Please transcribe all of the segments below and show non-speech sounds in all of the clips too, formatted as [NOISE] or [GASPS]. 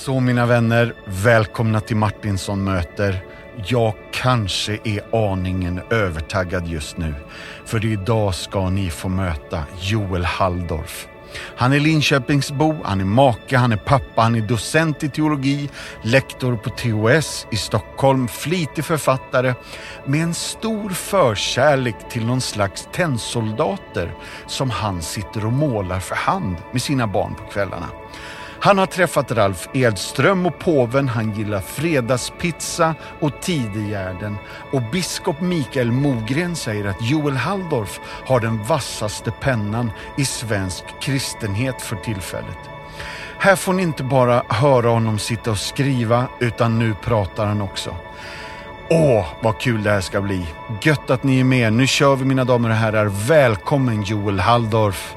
Så mina vänner, välkomna till Martinsson möter. Jag kanske är aningen övertaggad just nu. För idag ska ni få möta Joel Halldorf. Han är Linköpingsbo, han är make, han är pappa, han är docent i teologi, lektor på THS i Stockholm, flitig författare med en stor förkärlek till någon slags tennsoldater som han sitter och målar för hand med sina barn på kvällarna. Han har träffat Ralf Edström och påven, han gillar fredagspizza och Tidegärden och biskop Mikael Mogren säger att Joel Halldorf har den vassaste pennan i svensk kristenhet för tillfället. Här får ni inte bara höra honom sitta och skriva, utan nu pratar han också. Åh, vad kul det här ska bli. Gött att ni är med. Nu kör vi mina damer och herrar. Välkommen Joel Halldorf.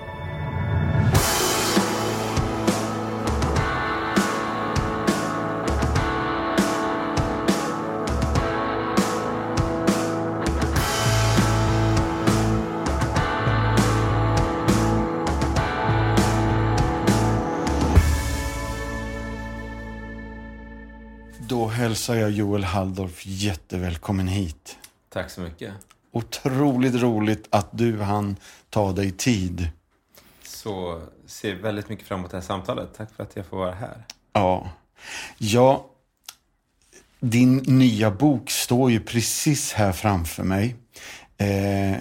Hälsar jag Joel Halldorf jättevälkommen hit. Tack så mycket. Otroligt roligt att du hann ta dig tid. Så ser väldigt mycket fram emot det här samtalet. Tack för att jag får vara här. Ja. Ja, din nya bok står ju precis här framför mig. Eh,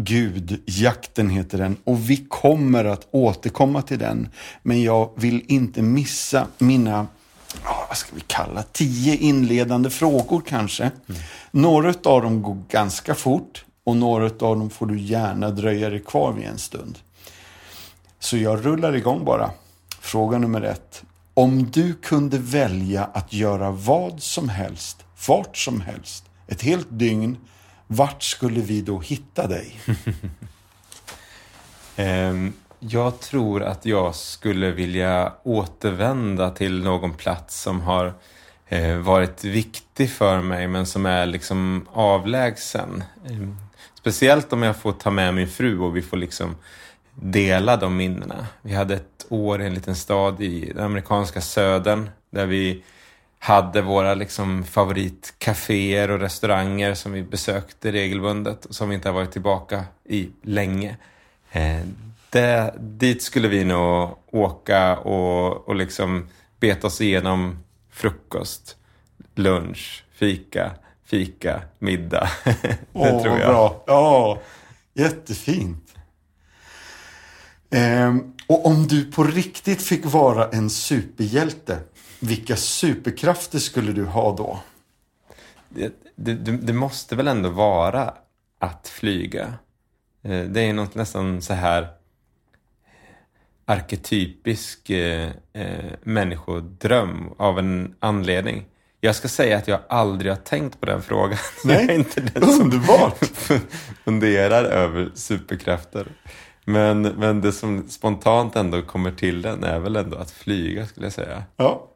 Gud, jakten heter den och vi kommer att återkomma till den. Men jag vill inte missa mina, ja, vad ska vi kalla, tio inledande frågor kanske. Mm. Några av dem går ganska fort och några av dem får du gärna dröja dig kvar vid en stund. Så jag rullar igång bara. Fråga nummer ett. Om du kunde välja att göra vad som helst, vart som helst, ett helt dygn, vart skulle vi då hitta dig? um, [LAUGHS] jag tror att jag skulle vilja återvända till någon plats som har eh, varit viktig för mig men som är liksom avlägsen. Ehm, speciellt om jag får ta med min fru och vi får liksom dela de minnena. Vi hade ett år i en liten stad i den amerikanska södern där vi hade våra liksom favoritcaféer och restauranger som vi besökte regelbundet och som vi inte har varit tillbaka i länge. Eh, det, dit skulle vi nog åka och, och liksom beta oss igenom frukost, lunch, fika, fika, middag. [LAUGHS] det Åh, tror jag. Bra. Ja, jättefint. Ehm, och om du på riktigt fick vara en superhjälte, vilka superkrafter skulle du ha då? Det, det, det måste väl ändå vara att flyga. Eh, det är något nästan så här arketypisk eh, eh, människodröm av en anledning. Jag ska säga att jag aldrig har tänkt på den frågan. Nej, [LAUGHS] jag är inte den underbart! Som [LAUGHS] funderar över superkrafter. Men, men det som spontant ändå kommer till den är väl ändå att flyga skulle jag säga. Ja.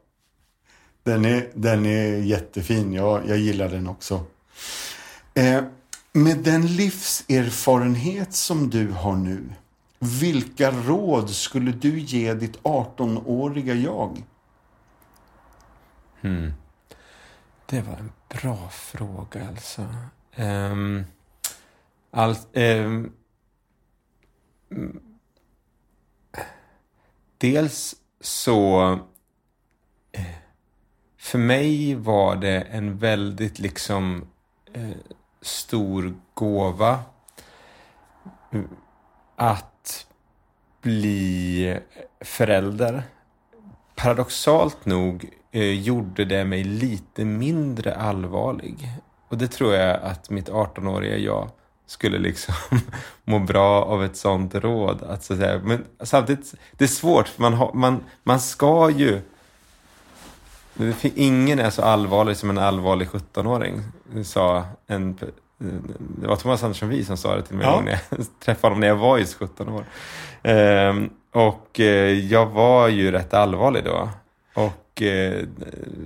Den är, den är jättefin. Jag, jag gillar den också. Eh, med den livserfarenhet som du har nu, vilka råd skulle du ge ditt 18-åriga jag? Hmm. Det var en bra fråga alltså. Ehm, um, all, um, ehm, Dels så... Eh, för mig var det en väldigt liksom eh, stor gåva mm, att bli förälder. Paradoxalt nog eh, gjorde det mig lite mindre allvarlig. Och det tror jag att mitt 18-åriga jag skulle liksom [LAUGHS] må bra av ett sånt råd. Att så att säga. Men samtidigt, det är svårt för man, har, man, man ska ju... Ingen är så allvarlig som en allvarlig 17-åring, sa en... Det var Thomas Andersson Vi som sa det till mig ja. när jag [LAUGHS] träffade honom när jag var just 17 år. Ehm, och eh, jag var ju rätt allvarlig då. Och, eh,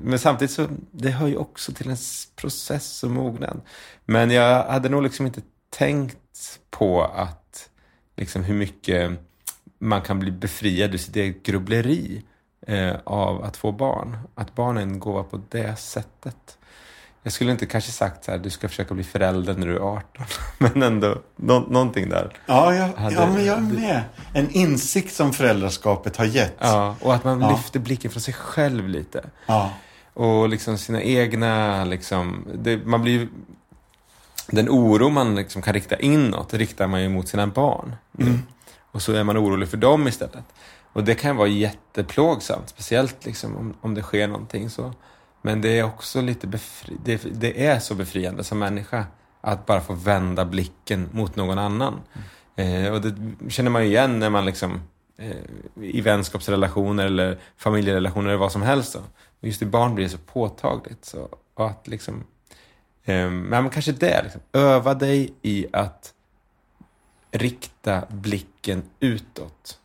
men samtidigt så, det hör ju också till en process och mognad. Men jag hade nog liksom inte tänkt på att liksom hur mycket man kan bli befriad ur sitt eget grubbleri eh, av att få barn. Att barn är en gåva på det sättet. Jag skulle inte kanske sagt så här, du ska försöka bli förälder när du är 18. [LAUGHS] Men ändå, nå någonting där. Ja, jag, Hade- ja, men jag är med. En insikt som föräldraskapet har gett. Ja, och att man Ja. lyfter blicken från sig själv lite. Ja. Och liksom sina egna, liksom, det, man blir Den oro man liksom kan rikta inåt riktar man ju mot sina barn. Mm. Och så är man orolig för dem istället. Och det kan vara jätteplågsamt, speciellt liksom om, om det sker någonting så. Men det är också lite befri- det, det är så befriande som människa att bara få vända blicken mot någon annan. Eh, och det känner man ju igen när man liksom eh, i vänskapsrelationer eller familjerelationer eller vad som helst. Då. Och just i barn blir det så påtagligt. Så, och att liksom, eh, men kanske det, liksom, öva dig i att rikta blicken utåt.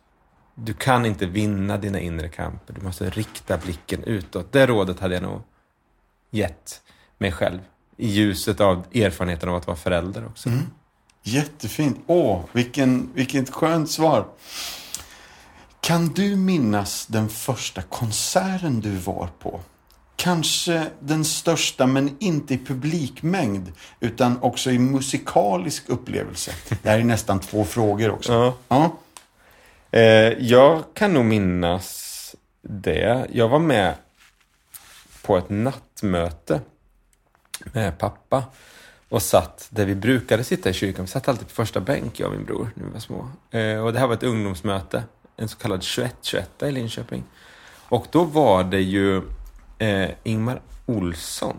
Du kan inte vinna dina inre kamper. Du måste rikta blicken utåt. Det rådet hade jag nog gett mig själv. I ljuset av erfarenheten av att vara förälder också. Jättefint. Åh, vilken, vilket skönt svar. Kan du minnas den första konserten du var på? Kanske den största, men inte i publikmängd, utan också i musikalisk upplevelse. Det här är nästan två frågor också. Ja. Ja. Eh, jag kan nog minnas det. Jag var med på ett nattmöte med pappa och satt där vi brukade sitta i kyrkan. Vi satt alltid på första bänk, jag och min bror, när vi var små. Eh, och det här var ett ungdomsmöte, en så kallad 21-21 i Linköping. Och då var det ju eh, Ingmar Olsson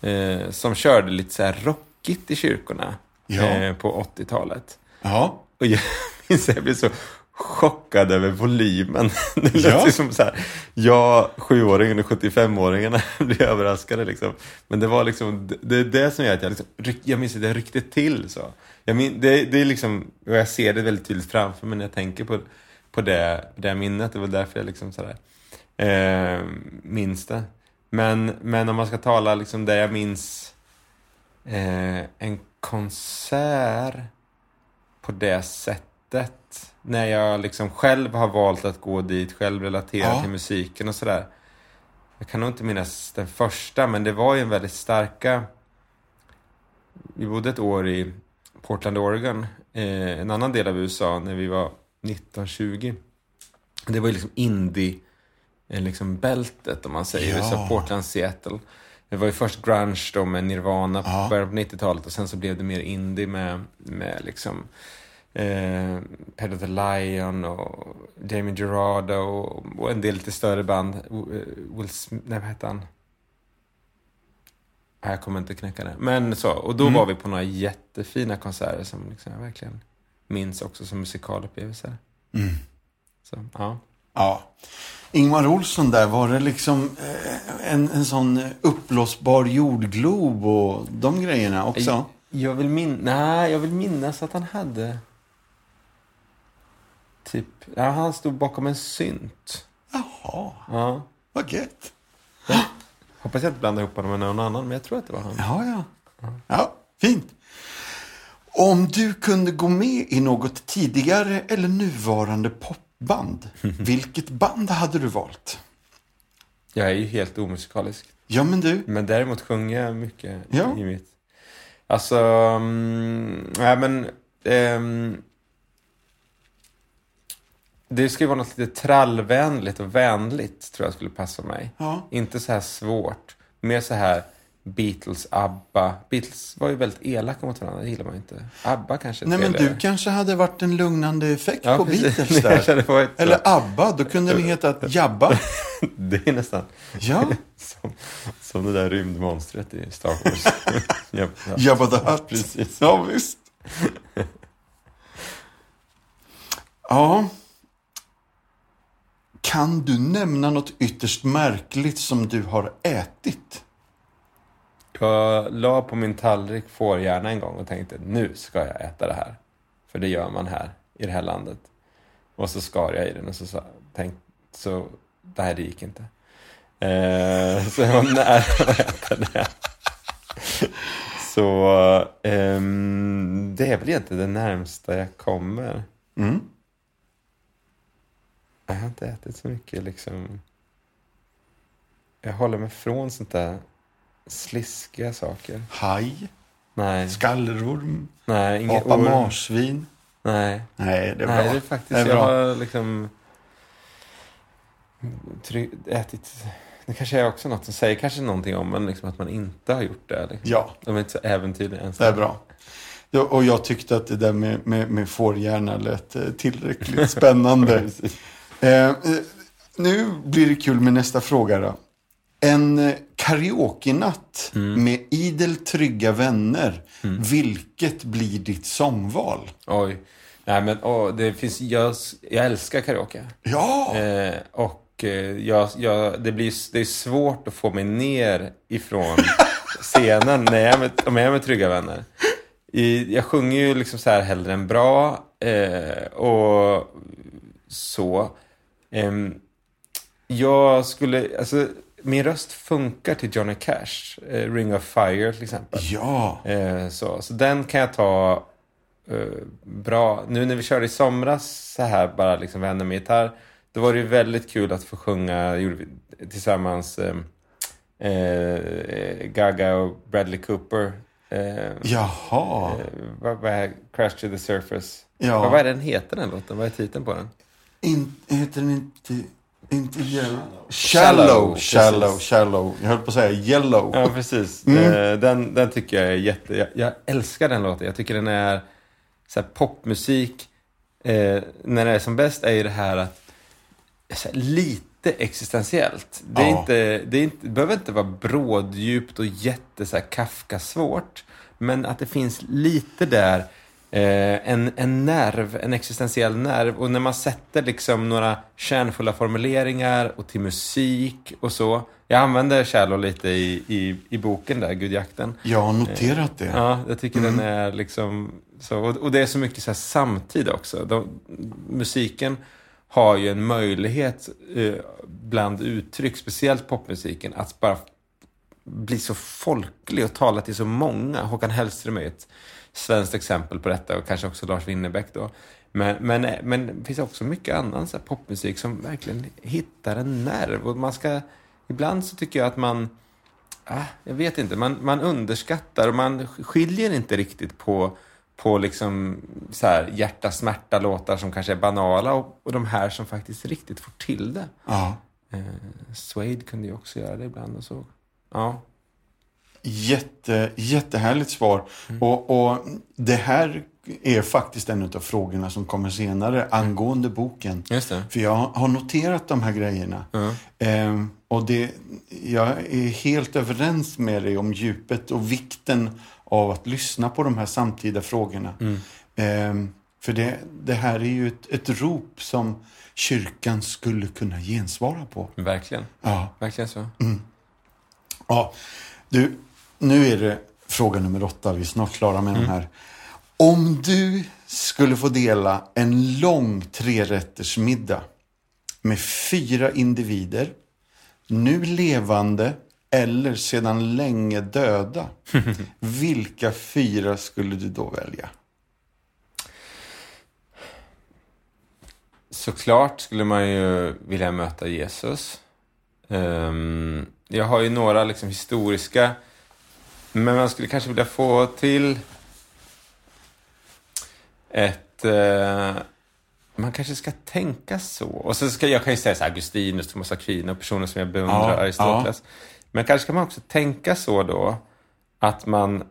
eh, som körde lite så här rockigt i kyrkorna Ja. eh, på 80-talet. ja. Och jag [LAUGHS] minns jag blev så chockad över volymen. [LAUGHS] Det lät Ja. som så här, jag, sjuåringen och 75-åringarna [LAUGHS] blir överraskade liksom. Men det var liksom, det- det är det som gör att jag liksom, ryck- jag minns att jag ryckte till så. Jag min, det, det är liksom, och jag ser det väldigt tydligt framför mig när jag tänker på, på det, det minnet. Det var därför jag liksom sådär, eh, minns det. Men, men om man ska tala liksom där jag minns eh, en konsert på det sättet. När jag liksom själv har valt att gå dit, själv relatera Ja. till musiken och sådär. Jag kan nog inte minnas den första, men det var ju en väldigt starka... Vi bodde ett år i Portland, Oregon, eh, en annan del av USA, när vi var 1920. Det var ju liksom indie, eh, liksom bältet om man säger. Ja. Så Portland, Seattle. Det var ju först grunge då med Nirvana Ja. på början på 90-talet och sen så blev det mer indie med, med liksom eh, Pedro the Lion och Damien Gerardo och, och en del lite större band. Eh, Will Smith, nej vad hette han? Nej, Jag kommer inte knäcka det. Men så, och då var vi på några jättefina konserter som liksom jag verkligen minns också som musikalupplevelser. Så, ja. Ja. Ingmar Olsson där, var det liksom eh, en, en sån uppblåsbar jordglob och de grejerna också? Jag vill, min Nej, jag vill minnas att han hade... Typ... Ja, han stod bakom en synt. Jaha, Ja. vad gött. Hoppas jag inte blandar ihop honom med någon annan, men jag tror att det var han. Ja, ja. Ja, fint. Om du kunde gå med i något tidigare eller nuvarande popband, [LAUGHS] vilket band hade du valt? Jag är ju helt omusikalisk. Ja, men du. Men däremot sjunger jag mycket Ja. i mitt... Alltså... Mm, nej, men... ehm, det ska ju vara något lite trallvänligt och vänligt, tror jag skulle passa mig. Ja. Inte så här svårt. Mer så här Beatles, ABBA. Beatles var ju väldigt elaka mot varandra, det gillar man ju inte. ABBA kanske Nej, men du kanske hade varit en lugnande effekt Ja, på precis. Beatles [LAUGHS] där. Eller ABBA, då kunde ni hetat Jabba. [LAUGHS] Det är nästan Ja, [LAUGHS] som, som det där rymdmonstret i Star Wars. ja, ja. Jabba the Hutt. Precis. Ja, visst. Ja. Kan du nämna något ytterst märkligt som du har ätit? Jag la på min tallrik fårhjärna en gång och tänkte nu ska jag äta det här. För det gör man här i det här landet. Och så skar jag i den och så sa tänk, så det här det gick inte. Eh, [LAUGHS] så jag var nära att äta det. Så ehm, det är väl egentligen det närmsta jag kommer. Mm. Jag har inte ätit så mycket liksom. Jag håller mig från sånt där sliskiga saker. Haj, Nej, skallorm, nej, inget apa orm. marsvin. Nej, Nej, det är bra. nej, det är faktiskt, Det är jag bra. har liksom try- ätit, det kanske är också något som säger kanske någonting om men liksom att man inte har gjort det. Liksom. Ja, De är inte så äventyrliga ens. det är bra. Ja, och jag tyckte att det där med, med, med fårhjärna lät eh, tillräckligt [LAUGHS] spännande. Eh, nu blir det kul med nästa fråga då. En eh, karaoke-natt Mm. med idel trygga vänner. Vilket blir ditt sångval? Oj. Nej men åh, det finns, jag, jag älskar karaoke. Ja! Eh, och eh, jag, jag, det, blir, det är svårt att få mig ner ifrån [LAUGHS] scenen när jag är med, om jag är med trygga vänner. I, jag sjunger ju liksom så här hellre än bra eh, och så. Ehm, jag skulle, alltså min röst funkar till Johnny Cash, eh, Ring of Fire till exempel. Ja! Eh, så, så den kan jag ta eh, bra. Nu när vi körde i somras så här, bara liksom vänner med gitarr. Då var det väldigt kul att få sjunga tillsammans eh, eh, Gaga och Bradley Cooper. Eh, Jaha. eh, vad, vad Crash to the Surface? Ja. Vad, vad är den heter den låten? Vad är titeln på den? In, heter den inte... Inte yellow. Shallow, Shallow, shallow, shallow. Jag höll på att säga yellow. Ja, precis. Mm. Eh, den, den tycker jag är jätte... Jag, jag älskar den låten. Jag tycker den är så här, popmusik. Eh, när det är som bäst är ju det här att så här, lite existentiellt. Det, är Ja. inte, det, är inte, det behöver inte vara bråddjupt och jätte så här, Kafka-svårt. Men att det finns lite där, en, en nerv, en existentiell nerv. Och när man sätter liksom några kärnfulla formuleringar och till musik och så. Jag använder Shallow lite i, i, i boken där, Gudjakten. Jag har noterat det. Ja, jag tycker den är liksom så. Och, och det är så mycket så här samtid också. De, musiken har ju en möjlighet eh, bland uttryck, speciellt popmusiken, att bara bli så folklig och tala till så många. Håkan Hellström är ett svenskt exempel på detta och kanske också Lars Winnerbäck då. Men, men, men det finns också mycket annan så popmusik som verkligen hittar en nerv. Och man ska, ibland så tycker jag att man Ah, jag vet inte, man, man underskattar och man skiljer inte riktigt på, på liksom så här hjärta smärta låtar som kanske är banala och, och de här som faktiskt riktigt får till det. Ja. Eh, Suede kunde ju också göra det ibland och så. Ja, Jätte, jättehärligt svar. Och, och det här är faktiskt en av frågorna som kommer senare angående boken. För jag har noterat de här grejerna. Ja. Ehm, och det, jag är helt överens med dig om djupet och vikten av att lyssna på de här samtida frågorna. Ehm, för det, det här är ju ett, ett rop som kyrkan skulle kunna gensvara på. Verkligen, Ja. verkligen så. Ja, du, nu är det fråga nummer åtta. Vi är snart klara med den här. Om du skulle få dela en lång trerättersmiddag med fyra individer, nu levande eller sedan länge döda, [LAUGHS] vilka fyra skulle du då välja? Såklart skulle man ju vilja möta Jesus. Ehm, jag har ju några liksom historiska, men man skulle kanske vilja få till ett... eh, man kanske ska tänka så. Och så ska jag kan ju säga så här, Augustinus, Thomas Aquino, personer som jag beundrar, Ja, Aristoteles. Men kanske kan man också tänka så då, att man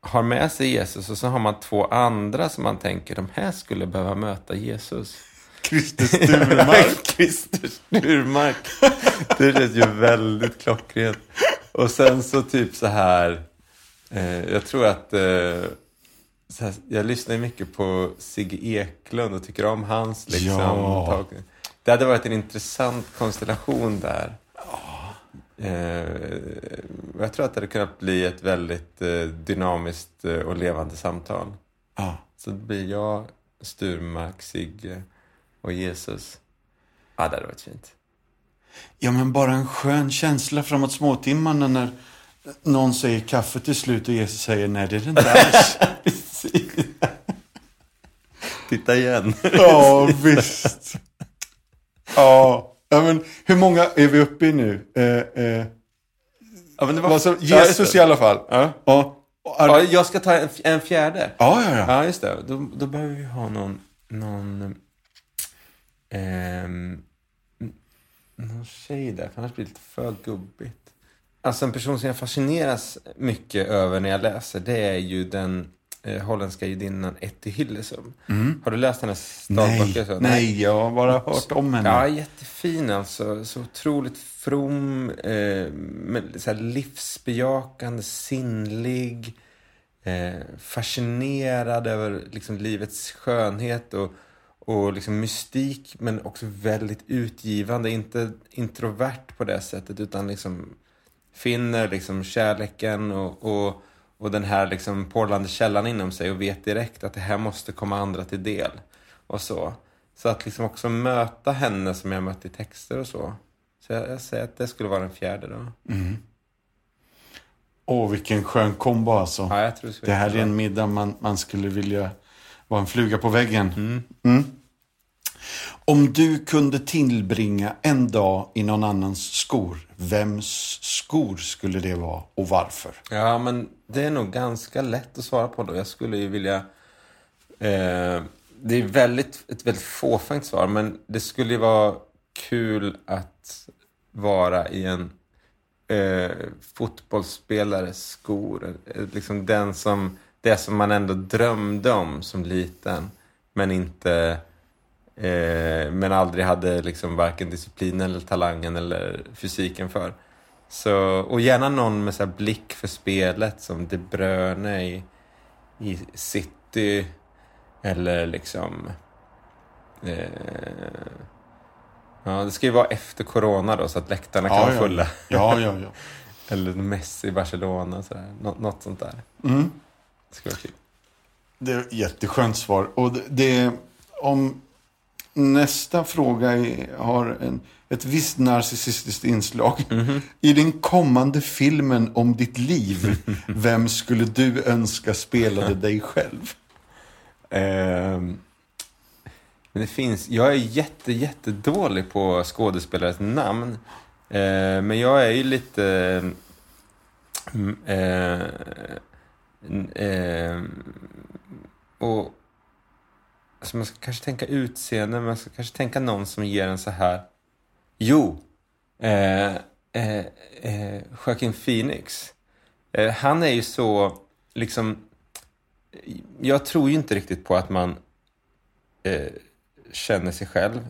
har med sig Jesus och så har man två andra som man tänker, de här skulle behöva möta Jesus. Christer [LAUGHS] Sturmark. Christer Sturmark. Det känns ju väldigt klockrent. Och sen så typ så här. Eh, jag tror att eh, här, jag lyssnar mycket på Sigge Eklund och tycker om hans liksom. Ja. tag- Det hade varit en intressant konstellation där. Eh, jag tror att det hade kunnat bli ett väldigt eh, dynamiskt eh, och levande samtal. Ja. Så det blir jag, Sturmark, Sigge och Jesus. Ja, det hade varit fint. Ja, men bara en skön känsla framåt småtimmarna när någon säger kaffe till slut och Jesus säger nej, det är det inte alls. [LAUGHS] Titta igen. ja, visst. Ja, ja, men hur många är vi uppe i nu? Eh, eh, Ja, men det var... alltså, Jesus i alla fall. Ja. Ja. Ja, jag ska ta en, en fjärde. ja, ja, ja. Ja, just det. Då, då behöver vi ha någon... någon ehm, någon tjej där, för annars blir det lite för gubbigt. Alltså en person som jag fascineras mycket över när jag läser, det är ju den eh, holländska judinnan Etty Hillesum. Har du läst hennes dagböcker? Nej, nej, jag har bara hört om henne. Ja, jättefin alltså. Så otroligt from, eh, med så livsbejakande, sinnlig, eh, fascinerad över liksom, livets skönhet och, och liksom, mystik, men också väldigt utgivande. Inte introvert på det sättet, utan liksom finner liksom kärleken och, och, och den här liksom porlande källan inom sig och vet direkt att det här måste komma andra till del. Och så. Så att liksom också möta henne som jag mött i texter och så. Så jag, jag säger att det skulle vara den fjärde då. Åh, vilken skön kombo alltså. Ja, jag tror det, Det här är en middag man, man skulle vilja vara en fluga på väggen. Mm. Mm. Om du kunde tillbringa en dag i någon annans skor, vems skor skulle det vara och varför? Ja, men det är nog ganska lätt att svara på då. Jag skulle ju vilja... Eh, det är väldigt, ett väldigt fåfängt svar, men det skulle ju vara kul att vara i en eh, fotbollsspelares skor. Eh, liksom den som, det som man ändå drömde om som liten, men inte... Eh, men aldrig hade liksom varken disciplinen eller talangen eller fysiken för. Så, och gärna någon med så blick för spelet som De Bruyne i, i City. Eller liksom... Eh, ja, det ska ju vara efter corona då så att läktarna kan vara fulla. Ja, ja, ja. [LAUGHS] Eller Messi i Barcelona. Sådär. Nå, något sånt där. Mm. Det skulle vara kul. Det är ett jätteskönt svar. Och det, det om nästa fråga är, har en, ett visst narcissistiskt inslag. I den kommande filmen om ditt liv, [LAUGHS] vem skulle du önska spelade [LAUGHS] dig själv? Ehm, men det finns, jag är jätte, jättedålig på skådespelares namn. Eh, men jag är ju lite mm, eh, och alltså man ska kanske tänka utseende, man ska kanske tänka någon som ger en så här... Jo! Eh, eh, eh, Joaquin Phoenix. Eh, han är ju så, liksom... Jag tror ju inte riktigt på att man eh, känner sig själv.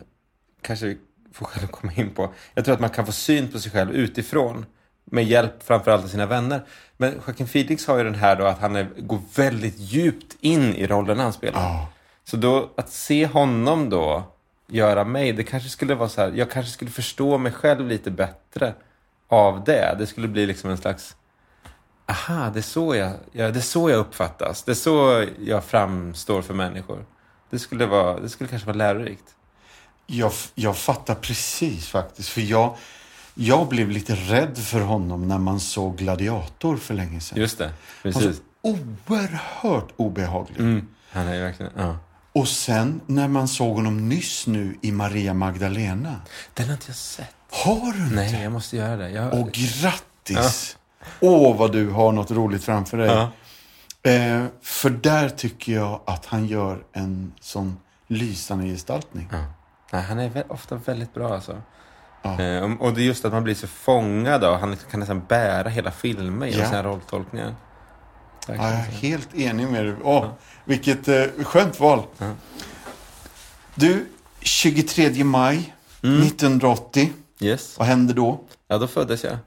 Kanske vi får själv komma in på. Jag tror att man kan få syn på sig själv utifrån. Med hjälp framförallt av sina vänner. Men Joaquin Phoenix har ju den här då att han är, går väldigt djupt in i rollen han spelar. Ja. Så då att se honom då göra mig, det kanske skulle vara så här, jag kanske skulle förstå mig själv lite bättre av det. Det skulle bli liksom en slags, aha, det är så jag, ja, det är så jag uppfattas. Det är så jag framstår för människor. Det skulle, vara, det skulle kanske vara lärorikt. Jag, jag fattar precis faktiskt. För jag, jag blev lite rädd för honom när man såg Gladiator för länge sedan. Just det, Han precis. så oerhört obehaglig. Mm. Han är verkligen, ja. Och sen när man såg honom nyss nu i Maria Magdalena. Den har inte jag sett. Har du inte? Nej, jag måste göra det. Jag, Och grattis! Åh, vad du har något roligt framför dig. ja. Eh, för där tycker jag att han gör en sån lysande gestaltning. Ja. Nej, han är ofta väldigt bra alltså. Ja. Eh, och- det är just att man blir så fångad av, han kan nästan bära hela filmer genom Ja. sina rolltolkningar. Ja, jag är helt enig med dig. Åh, Vilket eh, skönt val. Du, 23 maj Mm. 1980. Yes. Vad hände då? Ja, då föddes jag.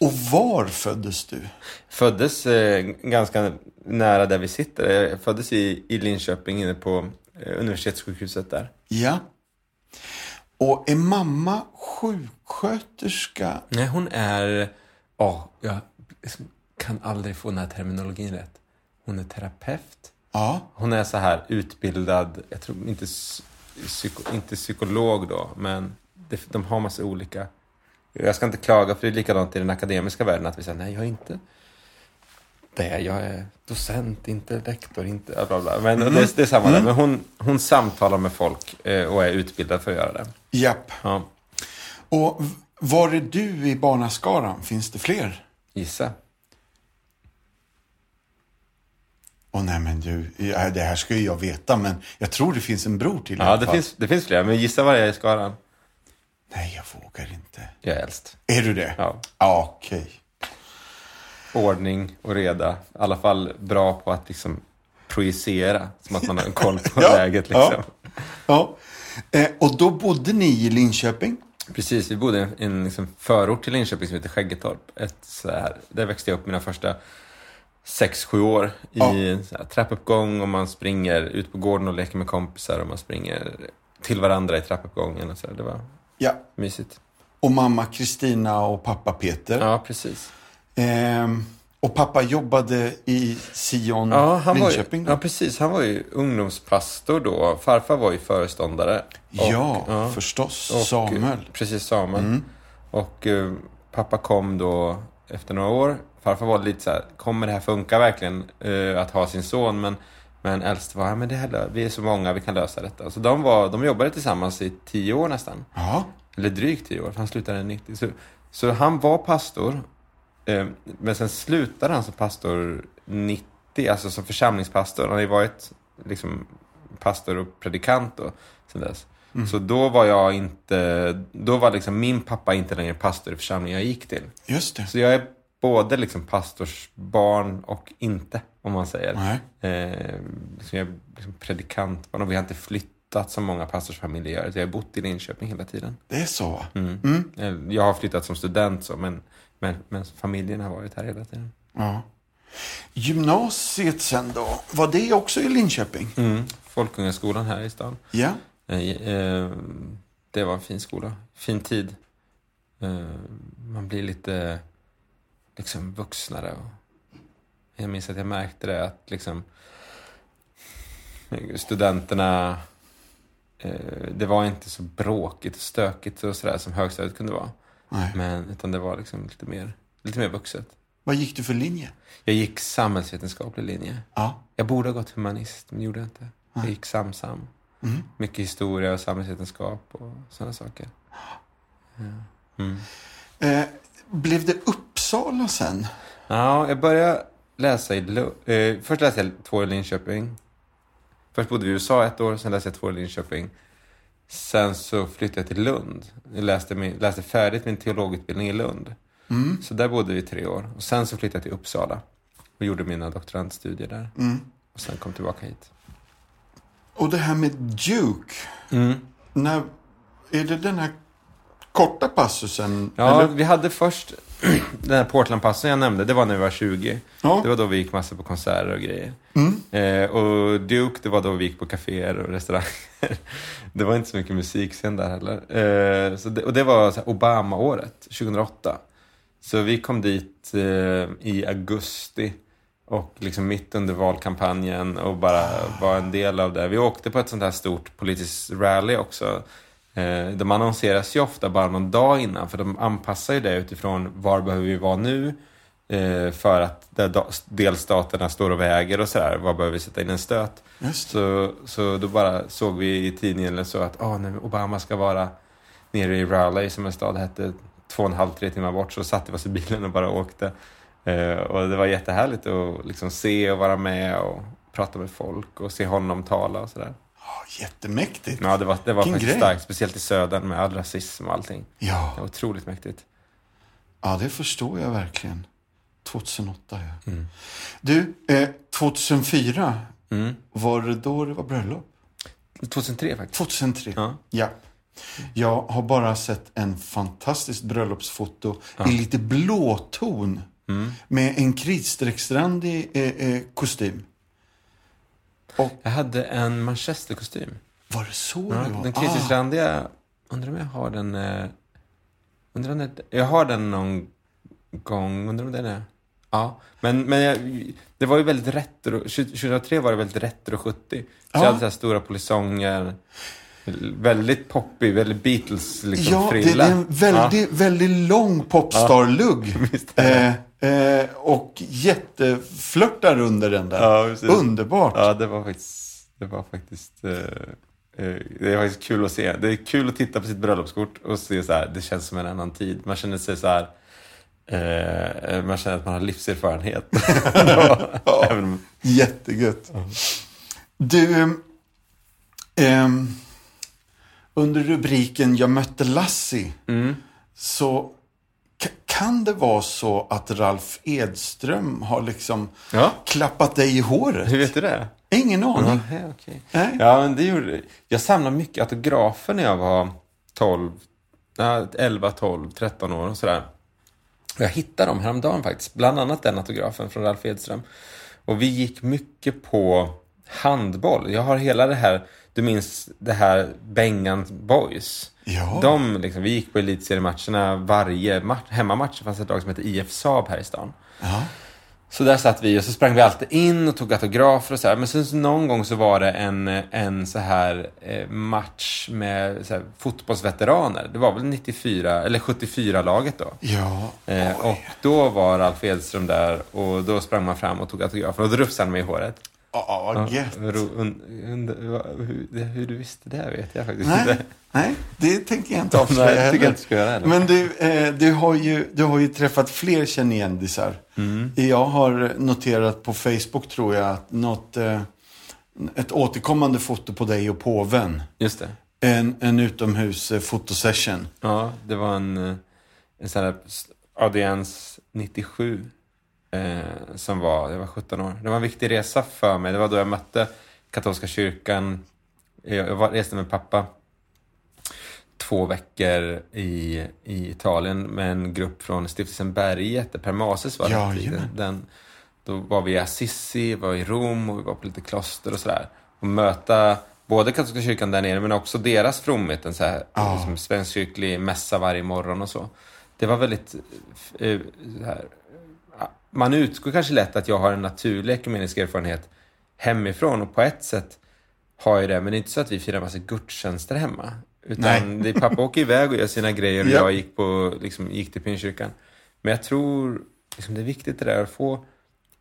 Och var föddes du? Föddes eh, ganska nära där vi sitter. Jag föddes i, i Linköping inne på eh, universitetssjukhuset där. Ja. Och är mamma sjuksköterska? Nej, hon är... Ja, jag kan aldrig få den här terminologin rätt. Hon är terapeut. Ja. Hon är så här utbildad, jag tror inte, psy- psyko, inte psykolog då, men det, de har massa olika. Jag ska inte klaga, för det är likadant i den akademiska världen, att vi säger nej, jag är inte det, jag är docent, inte lektor, inte bla bla. Men det, det är samma där. Men hon, hon samtalar med folk eh, och är utbildad för att göra det. Japp. Ja, Och var är du i barnaskaran? Finns det fler? gissa. Åh nej men du, det här ska ju jag veta men jag tror det finns en bror till Ja, det finns, det finns fler, men gissa var jag är i skaran. Nej, jag vågar inte. Jag är äldst. Är du det? Ja. Okej. Ordning och reda. I alla fall bra på att liksom projicera, som att man har en koll på [LAUGHS] Ja, läget. Liksom. ja. Ja. Eh, och då bodde ni i Linköping? Precis, vi bodde i en, liksom förort till Linköping som heter Skäggetorp. Ett så här, där växte jag upp mina första sex, sju år i Ja. här trappuppgång och man springer ut på gården och leker med kompisar och man springer till varandra i trappuppgången. Och så där. Det var Ja. mysigt. Och mamma Kristina och pappa Peter. Ja, precis. Ehm, och pappa jobbade i Sion, Ja, han var ju, Linköping ja, precis. Han var ju ungdomspastor då. Farfar var ju föreståndare. Och- ja, förstås. och- Samuel. Precis, Samuel. Och eh, pappa kom då efter några år. Farfar var lite så här, kommer det här funka verkligen eh, att ha sin son? Men, men äldst var, ja, men det här, vi är så många, vi kan lösa detta. Så de, var, de jobbade tillsammans i tio år nästan. Ja, Eller drygt tio år, för han slutade 90. Så, så han var pastor. Eh, men sen slutade han som pastor 90, alltså som församlingspastor. Han har ju varit liksom pastor och predikant då, sen dess. Så då var jag inte, då var liksom min pappa inte längre pastor i församlingen jag gick till. just det. Så jag är både liksom pastorsbarn och inte, om man säger. Nej. Eh, liksom jag är liksom predikantbarn och vi har inte flyttat som många pastorsfamiljer gör. Jag har bott i Linköping hela tiden. Det är så. va? Mm. Eh, Jag har flyttat som student så, men, men, men familjen har varit här hela tiden. Ja. Gymnasiet sen då, var det också i Linköping? Mm. Folkungaskolan här i stan. Ja. Eh, eh, det var en fin skola. Fin tid. Eh, man blir lite liksom vuxnare. Jag minns att jag märkte det att liksom studenterna det var inte så bråkigt och stökigt och sådär som högstadiet kunde vara. Nej. Men, utan det var liksom lite mer, lite mer vuxet. Vad gick du för linje? Jag gick samhällsvetenskaplig linje. Ja. Jag borde ha gått humanist, men gjorde jag inte. Jag Nej. gick samsam. Mm. Mycket historia och samhällsvetenskap och sådana saker. Ja. Mm. Eh, blev det Uppsala sen? ja, jag började läsa i Lu- eh, Först läste jag två år i Linköping. Först bodde vi i USA ett år, sen läste jag två år i Linköping. Sen så flyttade jag till Lund. Jag läste, min, läste färdigt min teologutbildning i Lund. Mm. Så där bodde vi i tre år. Och sen så flyttade jag till Uppsala och gjorde mina doktorandstudier där. Mm. Och sen kom tillbaka hit. Och det här med Duke. Mm. När, är det den här korta passusen? Ja, eller? vi hade först den här Portlandpassen jag nämnde. Det var när vi var 20. Ja. Det var då vi gick massor på konserter och grejer. Mm. Eh, och Duke, det var då vi gick på kaféer och restauranger. det var inte så mycket musik sen där heller. Eh, så det, och det var Obama-året, 2008. Så vi kom dit eh, i augusti och liksom mitt under valkampanjen och bara var en del av det. Vi åkte på ett sånt här stort politiskt rally också. Eh, de annonseras ju ofta bara någon dag innan för de anpassar ju det utifrån var behöver vi vara nu eh, för att delstaterna står och väger och sådär. Var behöver vi sätta in en stöt? Så, så då bara såg vi i tidningen eller så att oh, nej, Obama ska vara nere i Raleigh som en stad hette två och en halv, tre timmar bort. Så satte vi oss i bilen och bara åkte. Eh, och det var jättehärligt att liksom se och vara med och prata med folk och se honom tala och sådär. Ja, jättemäktigt. Ja, det var, det var faktiskt grej. starkt. Speciellt i södern med all rasism och allting. Det Ja. var otroligt mäktigt. ja, det förstår jag verkligen. 2008, ja. Mm. Du, eh, 2004, Mm. var det då det var bröllop? 2003 faktiskt. 2003. Ja. Ja. Jag har bara sett en fantastiskt bröllopsfoto i lite blåton Mm. med en kritstrecksrandig eh, eh, kostym. Och Jag hade en manchesterkostym. var det så Ja, det var? den ah, kritisrandiga, undrar om jag har den... Eh, undrar om det, jag har den någon gång, undrar om den är... Ja, men, men jag, det var ju väldigt retro. 2003 var det väldigt retro 70. Så Ja. jag hade så här stora polisonger. Väldigt poppig, väldigt Beatles liksom ja, det, frilla. det är en väldigt, väldigt lång popstar-lugg. [LAUGHS] Eh, eh, och jätteflörtar under den där. Ja. Underbart. Ja, det var faktiskt, det var faktiskt eh, Eh, det är faktiskt kul att se. Det är kul att titta på sitt bröllopskort och se så här, det känns som en annan tid. Man känner sig så här, eh, man känner att man har livserfarenhet. [LAUGHS] ja, Även... Jättegött. Mm. Du, eh, under rubriken Jag mötte Lassie mm. så kan det vara så att Ralf Edström har liksom ja. klappat dig i håret? Hur vet du det? Ingen aning. Ja, okay. Nej. ja men det gjorde Jag samlade mycket autografer när jag var 12, 11, 12, 13 år och sådär. Jag hittade dem häromdagen faktiskt. Bland annat den autografen från Ralf Edström. Och vi gick mycket på handboll. Jag har hela det här, du minns det här Bengan Boys. Ja. De, liksom, vi gick på elitseriematcherna varje match. Hemmamatch fanns ett lag som hette IF Saab här i stan. Ja. Så där satt vi och så sprang vi alltid in och tog autografer och så här. Men sen så någon gång så var det en, en så här eh, match med så här, fotbollsveteraner. Det var väl 94, eller 74-laget då. Ja. Eh, och då var Ralf Edström där och då sprang man fram och tog autografer och då rufsade han mig i håret. Ja, vad gött. Hur, du visste det vet jag faktiskt nej, inte. Nej, det tänker jag inte avslöja Nej, tycker jag inte ska göra heller. Men du, eh, du, har ju, du har ju träffat fler kändisar. Mm. Jag har noterat på Facebook, tror jag, att något, eh, ett återkommande foto på dig och påven. Just det. En, en utomhus eh, fotosession. Ja, det var en, eh, en sån här audiens 97 eh, som var, jag var 17 år. Det var en viktig resa för mig. Det var då jag mötte katolska kyrkan. Jag var, reste med pappa två veckor i, i Italien med en grupp från stiftelsen Berget, där Per Mases var ja, den, Då var vi i Assisi, var i Rom och vi var på lite kloster och sådär. Och möta både katolska kyrkan där nere men också deras fromhet, en så här, oh. liksom, svenskkyrklig mässa varje morgon och så. Det var väldigt eh, här, man utgår kanske lätt att jag har en naturlig ekumenisk erfarenhet hemifrån och på ett sätt har jag det, men det är inte så att vi firar massa gudstjänster hemma. Utan [LAUGHS] det pappa åker iväg och gör sina grejer och jag gick, på, liksom, gick till pinkyrkan. Men jag tror liksom, det är viktigt det där att få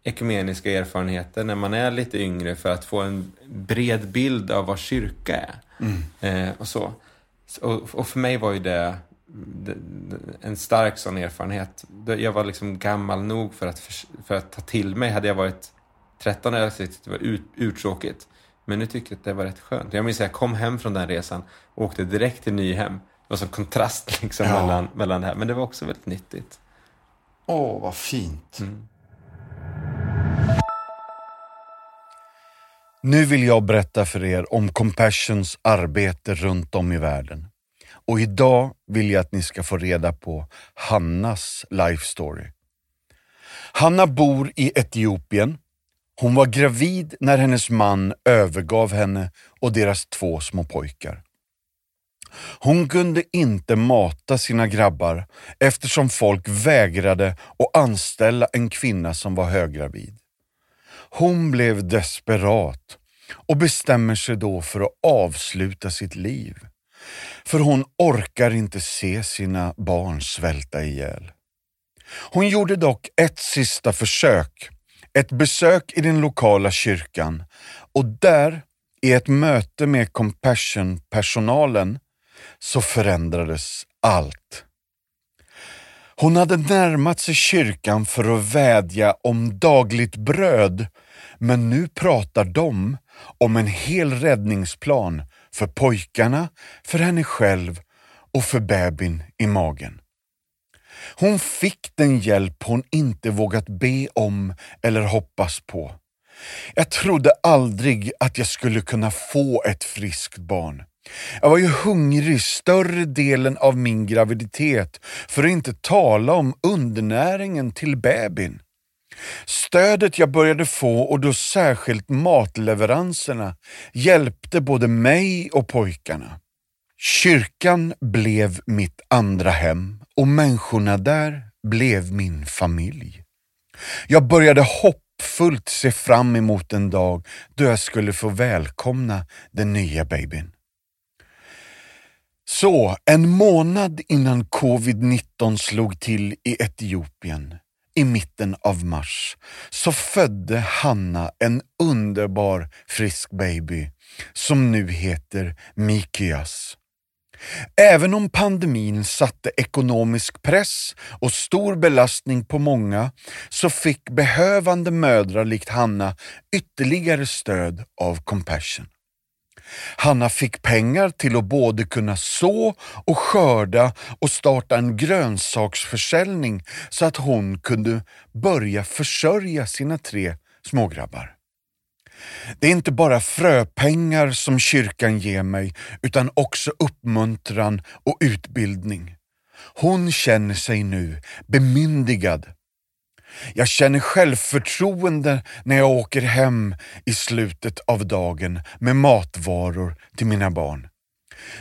ekumeniska erfarenheter när man är lite yngre för att få en bred bild av vad kyrka är. Mm. Eh, och så. Och, och, för mig var ju det en stark sån erfarenhet. Jag var liksom gammal nog för att, för att ta till mig. Hade jag varit 13 hade jag tyckt det var ut, uttråkigt. Men nu tycker jag att det var rätt skönt. Jag minns att jag kom hem från den resan och åkte direkt till Nyhem. Det var sån kontrast [LAUGHS] liksom ja. mellan, mellan det här. Men det var också väldigt nyttigt. Åh, vad fint. Mm. Nu vill jag berätta för er om Compassions arbete runt om i världen. Och idag vill jag att ni ska få reda på Hannas life story. Hanna bor i Etiopien. Hon var gravid när hennes man övergav henne och deras två små pojkar. Hon kunde inte mata sina grabbar eftersom folk vägrade att anställa en kvinna som var höggravid. Hon blev desperat och bestämmer sig då för att avsluta sitt liv. För hon orkar inte se sina barn svälta ihjäl. Hon gjorde dock ett sista försök, ett besök i den lokala kyrkan och där, i ett möte med Compassion-personalen, så förändrades allt. Hon hade närmat sig kyrkan för att vädja om dagligt bröd, men nu pratar de om en hel räddningsplan för pojkarna, för henne själv och för bebin i magen. Hon fick den hjälp hon inte vågat be om eller hoppas på. Jag trodde aldrig att jag skulle kunna få ett friskt barn. Jag var ju hungrig större delen av min graviditet, för att inte tala om undernäringen till bebin. Stödet jag började få och då särskilt matleveranserna hjälpte både mig och pojkarna. Kyrkan blev mitt andra hem och människorna där blev min familj. Jag började hoppfullt se fram emot en dag då jag skulle få välkomna den nya babyn. Så, en månad innan covid-19 slog till i Etiopien i mitten av mars så födde Hanna en underbar frisk baby som nu heter Mikias. Även om pandemin satte ekonomisk press och stor belastning på många så fick behövande mödrar likt Hanna ytterligare stöd av Compassion. Hanna fick pengar till att både kunna så och skörda och starta en grönsaksförsäljning så att hon kunde börja försörja sina tre smågrabbar. Det är inte bara fröpengar som kyrkan ger mig utan också uppmuntran och utbildning. Hon känner sig nu bemyndigad. Jag känner självförtroende när jag åker hem i slutet av dagen med matvaror till mina barn.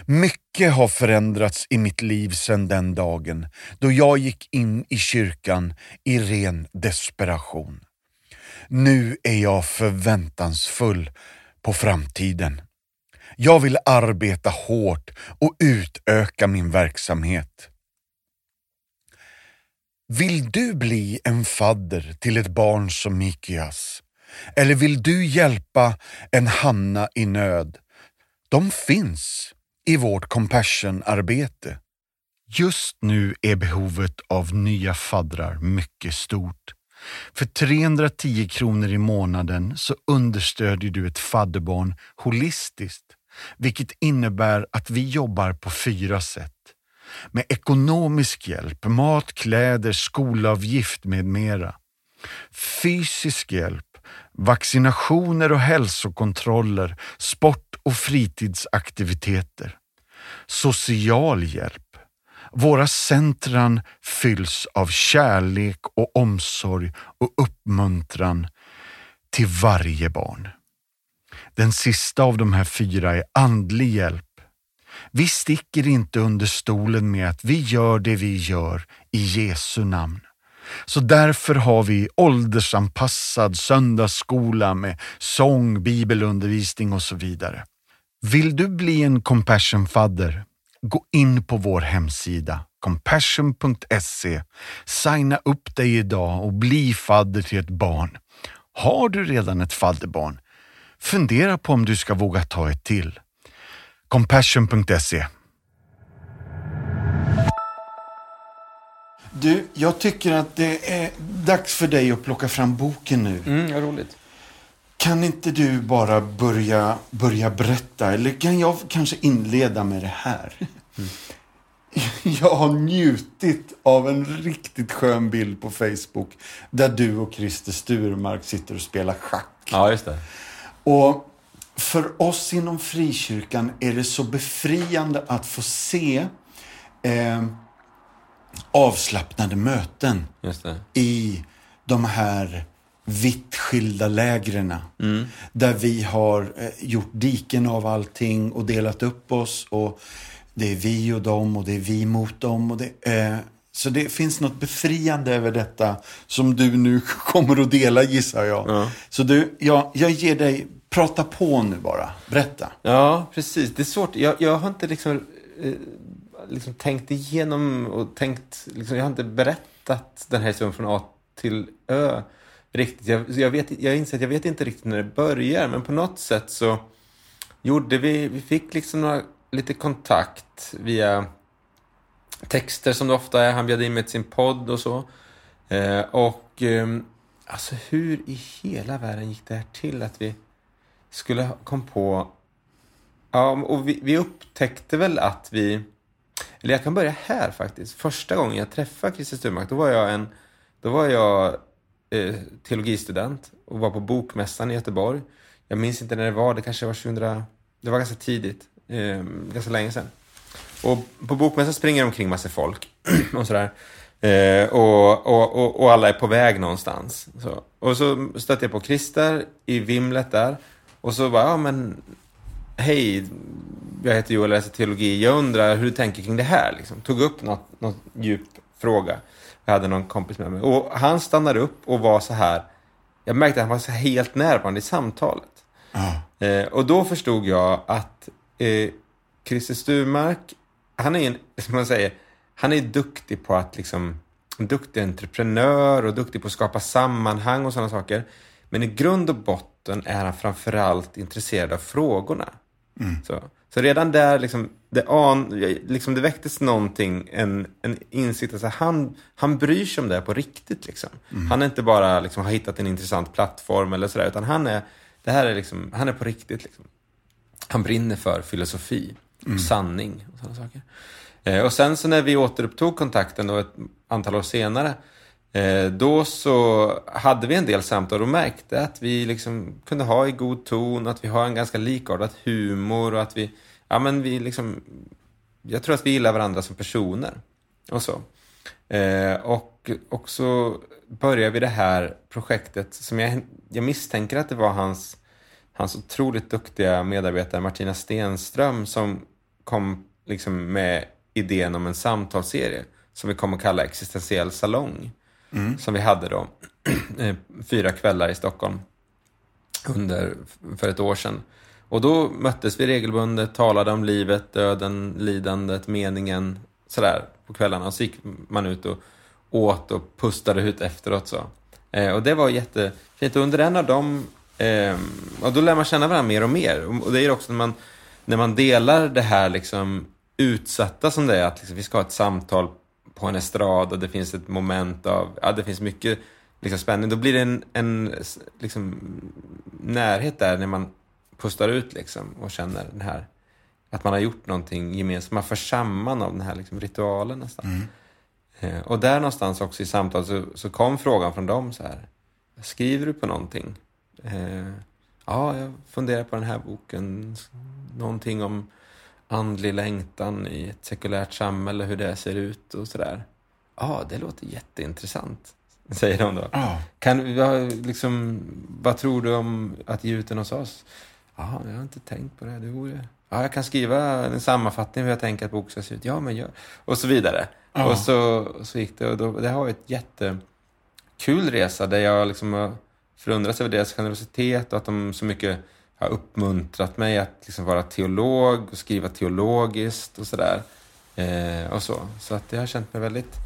Mycket har förändrats i mitt liv sedan den dagen då jag gick in i kyrkan i ren desperation. Nu är jag förväntansfull på framtiden. Jag vill arbeta hårt och utöka min verksamhet. Vill du bli en fadder till ett barn som Mikias? Eller vill du hjälpa en Hanna i nöd? De finns i vårt compassion-arbete. Just nu är behovet av nya faddrar mycket stort. För 310 kronor i månaden så understödjer du ett fadderbarn holistiskt, vilket innebär att vi jobbar på fyra sätt. Med ekonomisk hjälp, mat, kläder, skolavgift med mera. Fysisk hjälp, vaccinationer och hälsokontroller, sport och fritidsaktiviteter. Social hjälp, våra centran fylls av kärlek och omsorg och uppmuntran till varje barn. Den sista av de här fyra är andlig hjälp. Vi sticker inte under stolen med att vi gör det vi gör i Jesu namn. Så därför har vi åldersanpassad söndagsskola med sång, bibelundervisning och så vidare. Vill du bli en compassion-fadder gå in på vår hemsida compassion.se, signa upp dig idag och bli fadder till ett barn. Har du redan ett fadderbarn? Fundera på om du ska våga ta ett till. Compassion.se Du, jag tycker att det är dags för dig att plocka fram boken nu. Mm, vad roligt. Kan inte du bara börja, börja berätta? Eller kan jag kanske inleda med det här? Mm. [LAUGHS] Jag har njutit av en riktigt skön bild på Facebook där du och Christer Sturmark sitter och spelar schack. Ja, just det. Och för oss inom frikyrkan är det så befriande att få se eh, avslappnade möten i de här vitt skilda lägren. Mm. Där vi har eh, gjort diken av allting och delat upp oss. och Det är vi och dem och det är vi mot dem. Och det, eh, så det finns något befriande över detta som du nu [LAUGHS] kommer att dela gissar jag. Ja. Så du, jag, jag ger dig, prata på nu bara. Berätta. Ja, precis. Det är svårt. Jag, jag har inte liksom, eh, liksom tänkt igenom och tänkt, liksom, jag har inte berättat den här historien från A till Ö riktigt. Jag, jag, vet, jag inser att jag vet inte riktigt när det börjar, men på något sätt så gjorde vi, vi fick liksom några, lite kontakt via texter som det ofta är. Han bjöd in mig till sin podd och så. Eh, och eh, alltså hur i hela världen gick det här till att vi skulle kom på... Ja, och vi, vi upptäckte väl att vi... Eller jag kan börja här faktiskt. Första gången jag träffade Christer Sturmark, då var jag en... Då var jag eh, teologistudent och var på Bokmässan i Göteborg. Jag minns inte när det var, det kanske var 2000... Det var ganska tidigt, eh, ganska länge sedan. Och på Bokmässan springer omkring massa folk [CLEARS THROAT] och sådär. Eh, och, och, och, och, alla är på väg någonstans. Så. Och så stötte jag på Christer i vimlet där. Och så bara, ja men hej, jag heter Joel och läser teologi. Jag undrar hur du tänker kring det här. Liksom. Tog upp något, något djup fråga. Jag hade någon kompis med mig. Och han stannade upp och var så här. Jag märkte att han var så helt närvarande i samtalet. Mm. Eh, och då förstod jag att eh, Christer Sturmark, han är en, [LAUGHS] som man säger, han är duktig på att liksom en duktig entreprenör och duktig på att skapa sammanhang och sådana saker. Men i grund och botten är han framförallt intresserad av frågorna. Mm. Så, så redan där liksom, det, an, liksom det väcktes någonting, en, en insikt. Alltså han, han bryr sig om det på riktigt. Liksom. Mm. Han är inte bara liksom, har hittat en intressant plattform eller sådär, utan han är, det här är, liksom, han är på riktigt. Liksom. Han brinner för filosofi, Mm. sanning och sådana saker. Eh, och sen så när vi återupptog kontakten då ett antal år senare, Eh, då så hade vi en del samtal och märkte att vi liksom kunde ha i god ton, att vi har en ganska likartad humor och att vi, ja men vi liksom, jag tror att vi gillar varandra som personer och så. Eh, och, och så började vi det här projektet som jag, jag misstänker att det var hans, hans otroligt duktiga medarbetare Martina Stenström som kom liksom med idén om en samtalsserie som vi kom att kalla Existentiell salong. Som vi hade då [CLEARS THROAT] eh, fyra kvällar i Stockholm under, för ett år sedan. Och då möttes vi regelbundet, talade om livet, döden, lidandet, meningen, sådär på kvällarna. Och så gick man ut och åt och pustade ut efteråt. Så. Eh, och det var jättefint. Och under en av dem, eh, och då lär man känna varandra mer och mer. Och det är också när man, när man delar det här liksom utsatta som det är, att liksom, vi ska ha ett samtal på en estrad och det finns ett moment av, ja det finns mycket liksom, spänning. Då blir det en, en liksom, närhet där när man pustar ut liksom och känner den här, att man har gjort någonting gemensamt. Man förs samman av den här liksom, ritualen nästan. Eh, och där någonstans också i samtalet så, så kom frågan från dem så här. Skriver du på någonting? Eh, ja, jag funderar på den här boken. Någonting om andlig längtan i ett sekulärt samhälle, hur det ser ut och sådär. Ja, det låter jätteintressant, säger de då. Ja. Kan, vad, liksom, vad tror du om att ge ut den hos oss? Ja, jag har inte tänkt på det. det vore... Ja, jag kan skriva en sammanfattning hur jag tänker att boken ska se ut. Ja, men gör... Och så vidare. Och så, så gick det. Och då, det har varit ett jättekul resa där jag liksom förundrats över deras generositet och att de så mycket har uppmuntrat mig att liksom vara teolog och skriva teologiskt och sådär. Eh, och så. Så att jag har känt mig väldigt,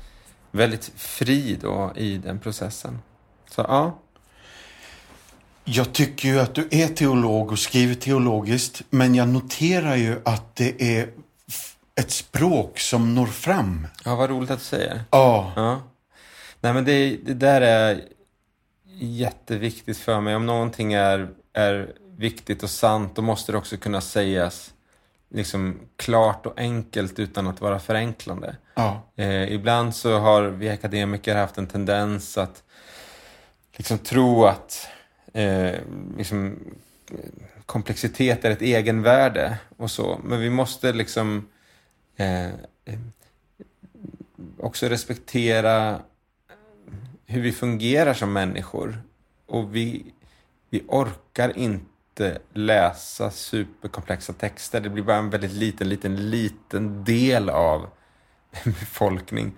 väldigt fri då i den processen. Så ja, Jag tycker ju att du är teolog och skriver teologiskt, men jag noterar ju att det är ett språk som når fram. ja vad roligt att du säger. Ja, Ja. Nej men det, det där är jätteviktigt för mig. Om någonting är, är viktigt och sant, då måste det också kunna sägas liksom klart och enkelt utan att vara förenklande. ja, Eh, ibland så har vi akademiker haft en tendens att liksom tro att eh, liksom, komplexitet är ett egenvärde och så. Men vi måste liksom eh, också respektera hur vi fungerar som människor. Och vi, vi orkar inte läsa superkomplexa texter. Det blir bara en väldigt liten, liten, liten del av en [LAUGHS] befolkning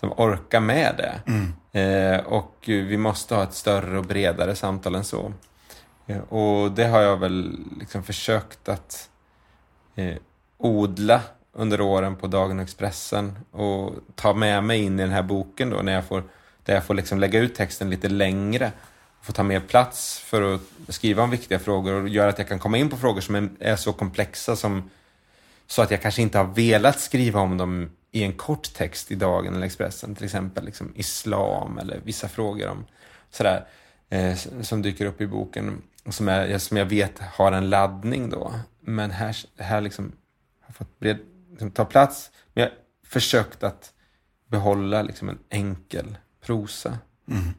som orkar med det. Eh, och vi måste ha ett större och bredare samtal än så. Eh, och det har jag väl liksom försökt att eh, odla under åren på Dagen och Expressen och ta med mig in i den här boken då när jag får, där jag får liksom lägga ut texten lite längre få ta mer plats för att skriva om viktiga frågor och göra att jag kan komma in på frågor som är, är så komplexa som så att jag kanske inte har velat skriva om dem i en kort text i Dagen eller Expressen. Till exempel liksom islam eller vissa frågor om sådär, eh, som dyker upp i boken. Som, är, som jag vet har en laddning då. Men här, här liksom har fått bred, liksom, ta plats. Men jag har försökt att behålla liksom en enkel prosa. Mm.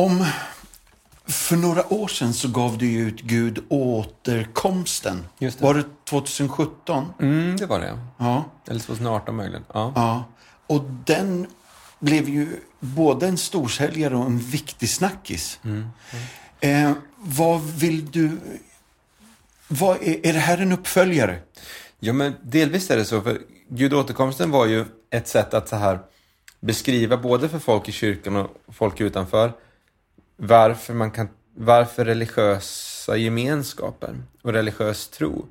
Om... För några år sedan så gav du ju ut Gud återkomsten. Just det. Var det 2017? Mm, det var det. Ja. Eller 2018 möjligen. Ja. ja. Och den blev ju både en storsäljare och en viktig snackis. Eh, vad vill du... Vad är, är det här en uppföljare? Ja, men delvis är det så. För Gud återkomsten var ju ett sätt att så här beskriva både för folk i kyrkan och folk utanför varför, man kan, varför religiösa gemenskaper och religiös tro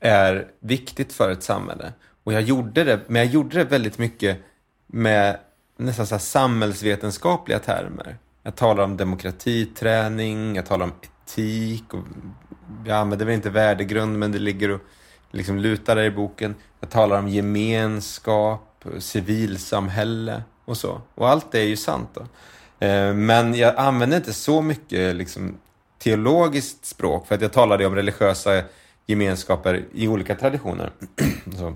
är viktigt för ett samhälle. Och jag gjorde det, men jag gjorde det väldigt mycket med nästan så samhällsvetenskapliga termer. Jag talar om demokratiträning, jag talar om etik. Och jag använder väl inte värdegrund, men det ligger och liksom lutar där i boken. Jag talar om gemenskap, civilsamhälle och så. Och allt det är ju sant. Då. Eh, men jag använder inte så mycket liksom, teologiskt språk, för att jag talade om religiösa gemenskaper i olika traditioner. [CLEARS THROAT]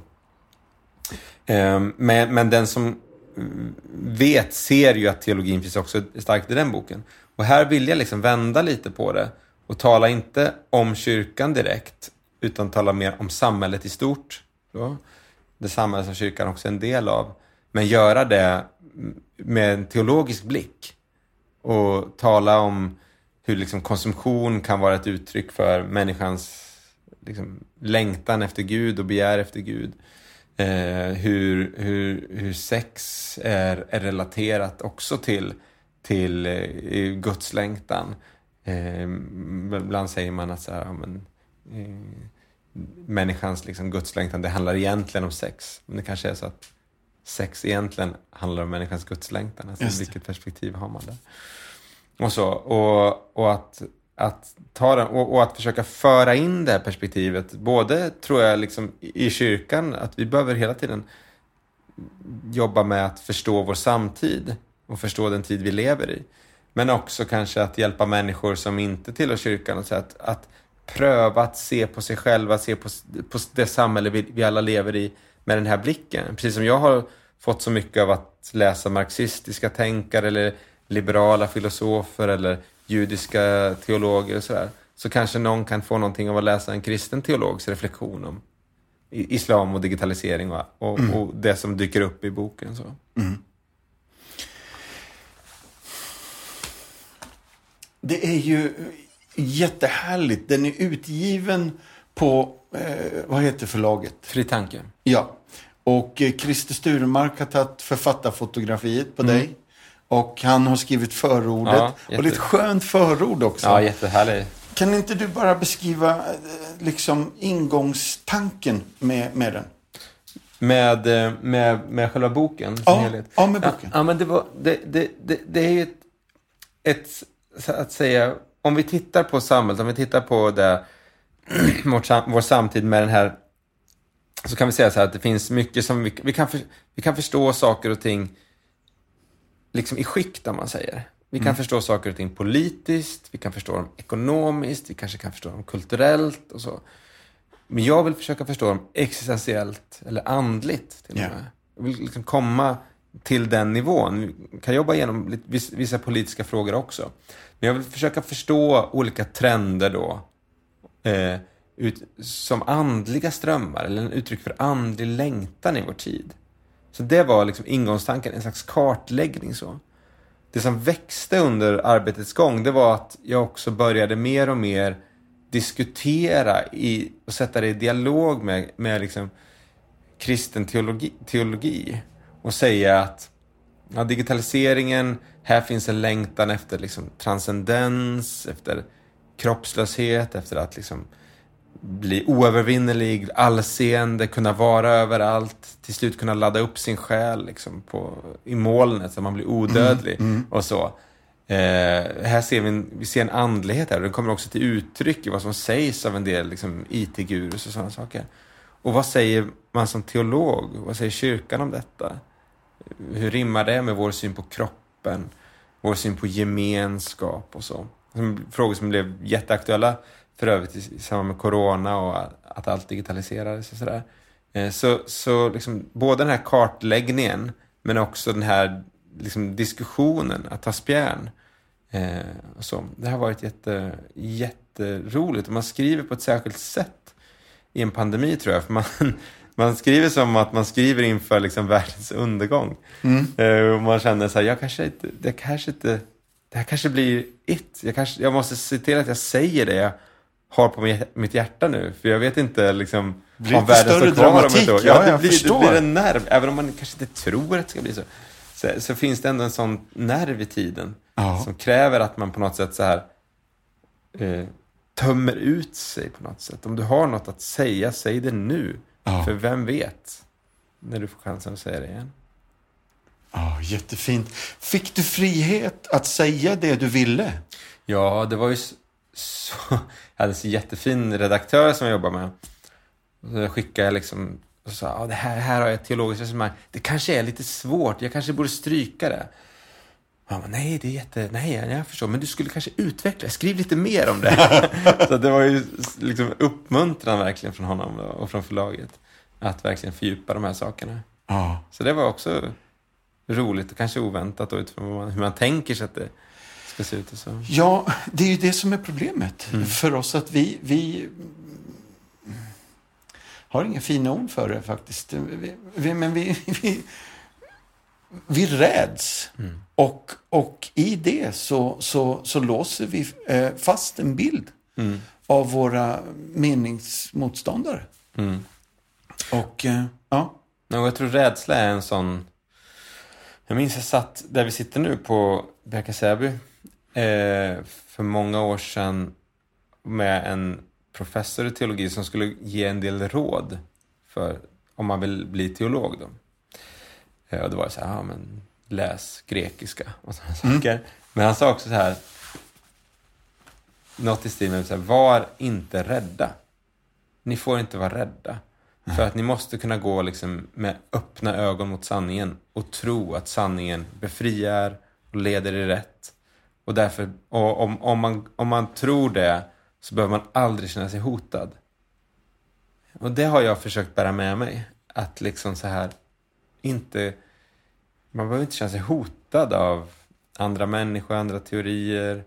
Ehm, men, men den som mm, vet ser ju att teologin finns också starkt i den boken. Och här vill jag liksom vända lite på det och tala inte om kyrkan direkt, utan tala mer om samhället i stort. Då. Det samhälle som kyrkan också är en del av. Men göra det mm, med en teologisk blick. Och tala om hur liksom konsumtion kan vara ett uttryck för människans liksom, längtan efter Gud och begär efter Gud. Eh, hur, hur, hur sex är, är relaterat också till, till eh, Guds längtan. Eh, ibland säger man att så här, men, eh, människans liksom, gudslängtan, det handlar egentligen om sex. Men det kanske är så att sex egentligen handlar om människans gudslängtan. Alltså, vilket perspektiv har man där? Och, så, och, och att att ta den och, och, att försöka föra in det här perspektivet. Både tror jag liksom i kyrkan, att vi behöver hela tiden jobba med att förstå vår samtid och förstå den tid vi lever i. Men också kanske att hjälpa människor som inte tillhör kyrkan och så att, att pröva att se på sig själva, se på, på det samhälle vi, vi alla lever i med den här blicken. Precis som jag har fått så mycket av att läsa marxistiska tänkare eller liberala filosofer eller judiska teologer och sådär. Så kanske någon kan få någonting av att läsa en kristen teologs reflektion om islam och digitalisering och, och, mm. och det som dyker upp i boken. Så. Mm. Det är ju jättehärligt. Den är utgiven på, eh, vad heter förlaget? Fri Tanke. Ja. Och eh, Christer Sturemark har tagit författarfotografiet på mm. dig. Och han har skrivit förordet. Ja, och lite skönt förord också. Ja, jättehärligt. Kan inte du bara beskriva eh, liksom ingångstanken med, med den? Med, eh, med, med själva boken ja, helhet. ja, med boken. Ja, ja, men det, var, det, det, det, det är ju ett, ett, att säga, om vi tittar på samhället, om vi tittar på det, [CLEARS THROAT] vår, vår samtid med den här, så kan vi säga så här att det finns mycket som vi, vi, kan, för, vi kan förstå saker och ting liksom i skikt om man säger. Vi kan mm. förstå saker och ting politiskt, vi kan förstå dem ekonomiskt, vi kanske kan förstå dem kulturellt och så. Men jag vill försöka förstå dem existentiellt eller andligt till och. Yeah. Jag vill liksom komma till den nivån. Vi kan jobba igenom vissa politiska frågor också. Men jag vill försöka förstå olika trender då. Eh, ut, som andliga strömmar eller en uttryck för andlig längtan i vår tid. Så det var liksom ingångstanken, en slags kartläggning. så. Det som växte under arbetets gång, det var att jag också började mer och mer diskutera i, och sätta det i dialog med, med liksom kristen teologi, teologi och säga att ja, digitaliseringen, här finns en längtan efter liksom transcendens, efter kroppslöshet, efter att liksom bli oövervinnerlig, allseende, kunna vara överallt, till slut kunna ladda upp sin själ liksom, på, i molnet så man blir odödlig mm, mm. och så. Eh, här ser vi en, vi ser en andlighet här och den kommer också till uttryck i vad som sägs av en del liksom, IT-gurus och sådana saker. Och vad säger man som teolog? Vad säger kyrkan om detta? Hur rimmar det med vår syn på kroppen? Vår syn på gemenskap och så? Frågor som blev jätteaktuella för övrigt i samband med corona och att allt digitaliserades och sådär. Eh, så, så liksom, både den här kartläggningen men också den här liksom, diskussionen, att ta spjärn. Eh, och så. Det har varit jätte, jätteroligt och man skriver på ett särskilt sätt i en pandemi tror jag. För man, [LAUGHS] man skriver som att man skriver inför liksom, världens undergång. Mm. Eh, och man känner så här, jag kanske inte, det kanske inte, det här kanske blir it. Jag, kanske, jag måste se till att jag säger det jag har på mitt hjärta nu. För jag vet inte liksom, om världen står kvar om ett år. Ja, ja, det, blir, det blir en nerv. Även om man kanske inte tror att det ska bli så. Så, så finns det ändå en sån nerv i tiden. Ja. Som kräver att man på något sätt så här eh, tömmer ut sig på något sätt. Om du har något att säga, säg det nu. Ja. För vem vet? när du får chansen att säga det igen. Ja, jättefint. Fick du frihet att säga det du ville? Ja, det var ju så... jag hade en så jättefin redaktör som jag jobbade med. Så skickade jag liksom och sa, det här, här har jag ett teologiskt resonemang. Det kanske är lite svårt, jag kanske borde stryka det. Han bara, nej, det är jätte... Nej, jag förstår. Men du skulle kanske utveckla, skriv lite mer om det. [LAUGHS] så det var ju liksom uppmuntran verkligen från honom och från förlaget. Att verkligen fördjupa de här sakerna. Ja. Så det var också roligt och kanske oväntat då, utifrån hur man tänker sig att det ska se ut. Och så. Ja, det är ju det som är problemet för oss. att vi, vi har inga fina ord för det faktiskt. Vi, vi, men vi, [LAUGHS] vi, vi räds. Och, och i det så, så, så låser vi eh, fast en bild Mm. av våra meningsmotståndare. Mm. Och eh, ja, och jag tror rädsla är en sån... Jag minns jag satt där vi sitter nu på Bjärka-Säby eh, för många år sedan med en professor i teologi som skulle ge en del råd för om man vill bli teolog. Då. Eh, och då var det så här, ja men läs grekiska och sådana saker. Men han sa också så här, något i stil med så här, var inte rädda. Ni får inte vara rädda. För att ni måste kunna gå liksom med öppna ögon mot sanningen och tro att sanningen befriar och leder i rätt. Och därför, och om, om, man, om man tror det så behöver man aldrig känna sig hotad. Och det har jag försökt bära med mig. Att liksom så här, inte, man behöver inte känna sig hotad av andra människor, andra teorier,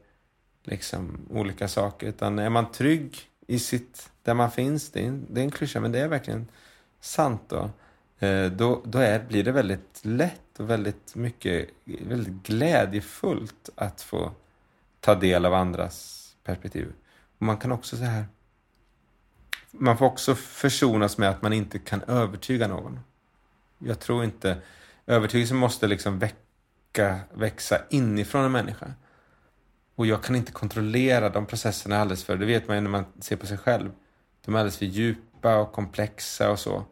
liksom olika saker. Utan är man trygg i sitt, där man finns, det är en, det är en klyscha, men det är verkligen sant då. Eh, då, då är, blir det väldigt lätt och väldigt mycket, väldigt glädjefullt att få ta del av andras perspektiv. Och man kan också så här, man får också försonas med att man inte kan övertyga någon. Jag tror inte, övertygelsen måste liksom väcka, växa inifrån en människa. Och jag kan inte kontrollera de processerna alldeles för, det vet man ju när man ser på sig själv. De är alldeles för djupa och komplexa och så.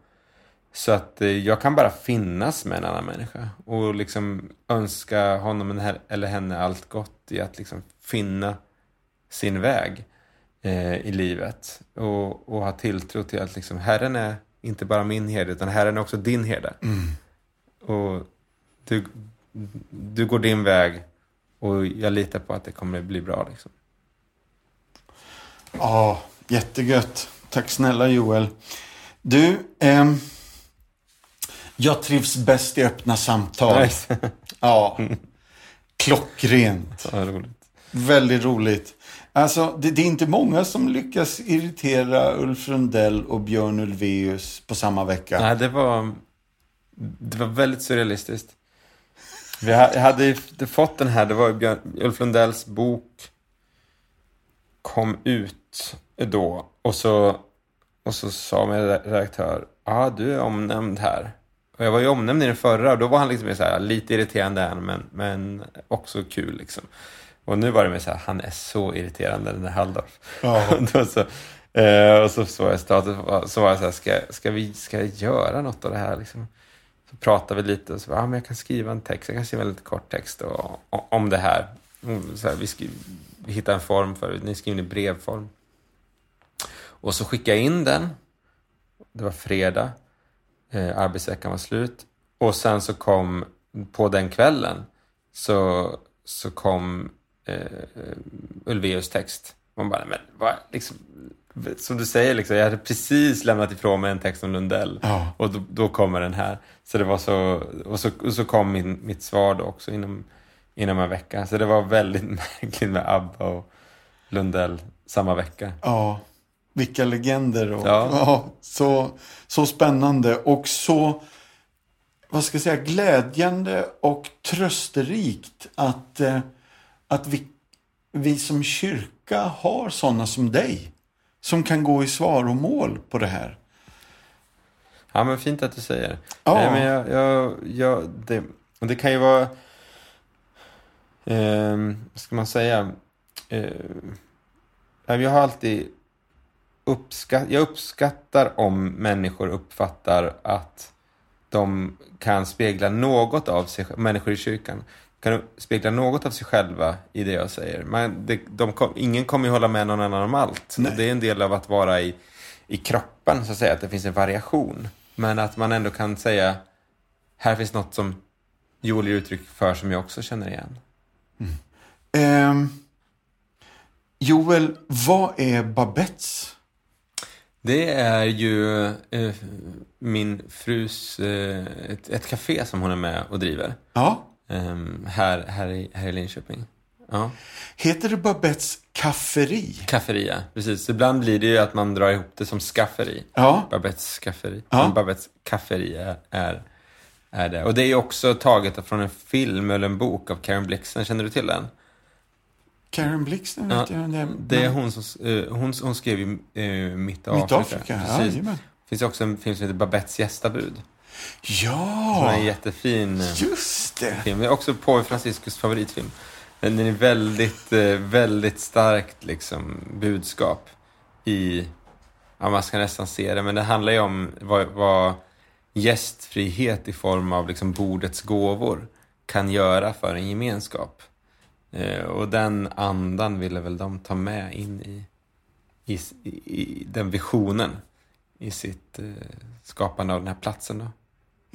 Så att eh, jag kan bara finnas med en annan människa och liksom önska honom eller henne allt gott i att liksom finna sin väg eh, i livet. Och, och ha tilltro till att liksom, Herren är inte bara min herde utan Herren är också din herde. Och du, du går din väg och jag litar på att det kommer bli bra. Liksom. Ja, jättegött. Tack snälla Joel. Du, ehm, jag trivs bäst i öppna samtal. Nice. [LAUGHS] Ja, klockrent. Ja, roligt. Väldigt roligt. Alltså, det, det är inte många som lyckas irritera Ulf Lundell och Björn Ulvaeus på samma vecka. Nej, det var, det var väldigt surrealistiskt. Vi hade fått den här, det var Björn, Ulf Lundells bok kom ut då och så, och så sa min redaktör, ja ah, du är omnämnd här. Och jag var ju omnämnd i den förra och då var han liksom så här, lite irriterande men, men också kul liksom. Och nu var det mer så här, han är så irriterande den där Halldorf. Ja. [LAUGHS] Då så, eh, och så såg jag status, så var jag så här, ska, ska vi ska jag göra något av det här liksom? Så pratade vi lite och så, ja men jag kan skriva en text, jag kan skriva en lite kort text och, och, om det här. Mm, Så här vi, skri, vi hittade en form för det, ni skriver i brevform. Och så skickade jag in den. Det var fredag. Eh, arbetsveckan var slut. Och sen så kom, på den kvällen, så, så kom eh, Ulvaeus text. Man bara, men vad, liksom, som du säger, liksom, jag hade precis lämnat ifrån mig en text om Lundell. Ja. Och då, då kommer den här. Så det var så, och så, och så kom min, mitt svar då också inom, inom en vecka. Så det var väldigt [LAUGHS] märkligt med ABBA och Lundell samma vecka. Ja, vilka legender. Och, Ja. [LAUGHS] ja. så, så spännande och så vad ska jag säga, glädjande och trösterikt att, eh, att vi, vi som kyrka har sådana som dig som kan gå i svar och mål på det här. Ja, men fint att du säger. Ja. Nej, men jag, jag, jag, det, och det kan ju vara... Eh, vad ska man säga? Eh, jag har alltid uppskatt, jag uppskattar om människor uppfattar att de kan spegla något av sig människor i kyrkan kan spegla något av sig själva i det jag säger. Man, det, de kom, ingen kommer ju hålla med någon annan om allt. Det är en del av att vara i, i kroppen, så att säga, att det finns en variation. Men att man ändå kan säga, här finns något som Joel ger uttryck för som jag också känner igen. Mm. Um, Joel, vad är Babettes? Det är ju eh, min frus, eh, ett, ett café som hon är med och driver. Ja. Um, här, här, i, här i Linköping. Ja. Heter det Babettes kafferi? Kafferi, ja. Precis. Ibland blir det ju att man drar ihop det som skafferi. Ja. Babettes kafferi. Ja. Men Babettes kafferi är, är, är det. Och det är också taget från en film eller en bok av Karen Blixen. Känner du till den? Karen Blixen, Ja, vet jag. Det, Det är hon som, eh, hon, hon skrev ju uh, Mitt i Mitt Afrika. Afrika, ja, Precis. jajamän. Det finns också en film som heter Babettes gästabud. Som är Ja, en jättefin eh, just det. film. Det är också Påve Franciscus favoritfilm. Den är väldigt, eh, väldigt starkt liksom, budskap i, ja man ska nästan se det, men det handlar ju om vad, vad gästfrihet i form av liksom bordets gåvor kan göra för en gemenskap. Eh, och den andan ville väl de ta med in i, i, i, den visionen i sitt eh, skapande av den här platsen. Då.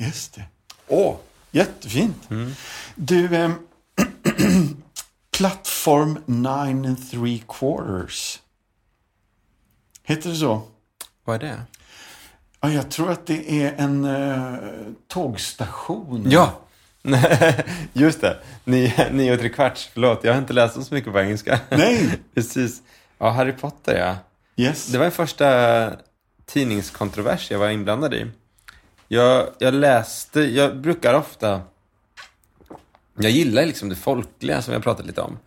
Just det. Åh, jättefint. Mm. Du, ehm, [CLEARS THROAT] plattform 9 and 3 quarters. Heter det så? Vad är det? Ja, jag tror att det är en uh, tågstation. Ja! [LAUGHS] Just det. Nio, nio och tre kvarts. Förlåt, jag har inte läst så mycket på engelska. Nej! [LAUGHS] Precis. Ja, Harry Potter ja. Yes. Det var en första tidningskontrovers jag var inblandad i. Jag, jag läste, jag brukar ofta... Jag gillar liksom det folkliga som jag pratat lite om.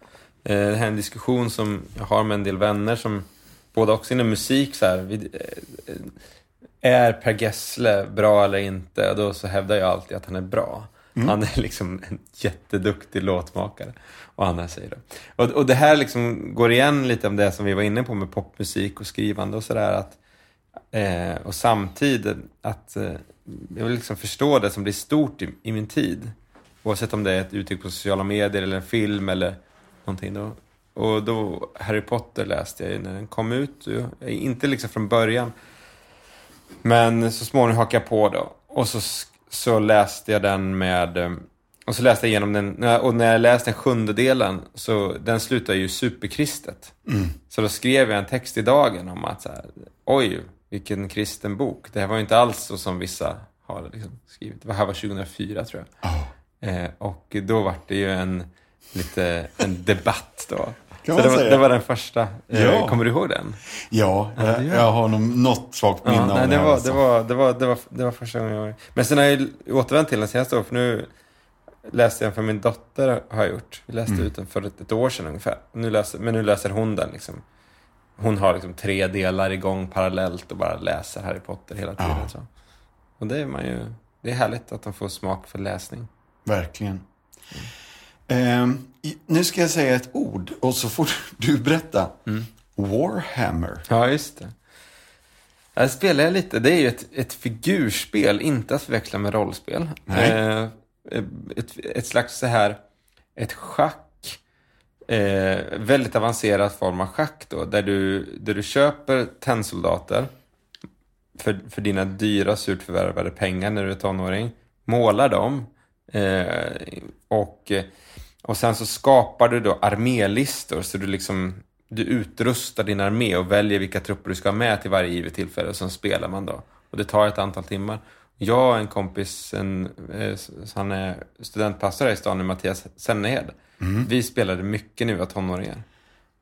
Eh, Det här är en diskussion som jag har med en del vänner som båda också inom musik så här. Vi, eh, är Per Gessle bra eller inte? Och då så hävdar jag alltid att han är bra. Mm. Han är liksom en jätteduktig låtmakare. Och Anna säger det. Och, och det här liksom går igen lite om det som vi var inne på med popmusik och skrivande och sådär. Eh, och samtidigt att eh, jag vill liksom förstå det som blir stort i, i min tid. Oavsett om det är ett uttryck på sociala medier eller en film eller någonting. Då. Och då Harry Potter läste jag ju när den kom ut. Inte liksom från början. Men så småningom hakade jag på då. Och så, så läste jag den med... eh, Och så läste jag igenom den. Och när jag läste den sjunde delen så den slutar ju superkristet. Så då skrev jag en text i dagen om att så här, oj, vilken kristen bok. Det här var ju inte alls så som vissa har liksom skrivit. Det här var 2004 tror jag. Ja. Eh, och då var det ju en, lite, en debatt då. Kan så det var, det var den första. Eh, Ja. Kommer du ihåg den? Ja, det jag, jag har nog något svagt minne Ja, av det, här, var, alltså. det, var, det, var, det, var, det var första gången jag Men sen har jag återvänt till den senaste året, för nu läste jag den för min dotter har jag gjort. Vi läste Mm. ut den för ett, ett år sedan ungefär. Nu läser, men nu läser hon den liksom. Hon har liksom tre delar igång parallellt och bara läser Harry Potter hela tiden. Ja. Så. Och det är man ju, det är härligt att de får smak för läsning. Verkligen. Ehm, i- nu ska jag säga ett ord och så får [LAUGHS] du berätta. Mm. Warhammer. Ja, just det. Här spelar jag lite. Det är ju ett, ett figurspel, inte att förväxla med rollspel. Nej. Eh, ett, ett slags så här, ett schack. Eh, väldigt avancerad form av schack då, där du, där du köper tennsoldater för, för dina dyra surt förvärvade pengar när du är tonåring. Målar dem. Eh, och, och sen så skapar du då armélistor så du liksom du utrustar din armé och väljer vilka trupper du ska ha med till varje givet tillfälle och sen spelar man då. Och det tar ett antal timmar. Jag och en kompis, en, eh, han är studentpastor här i stan nu, Mattias Sennehed. Vi spelade mycket när vi var tonåringar.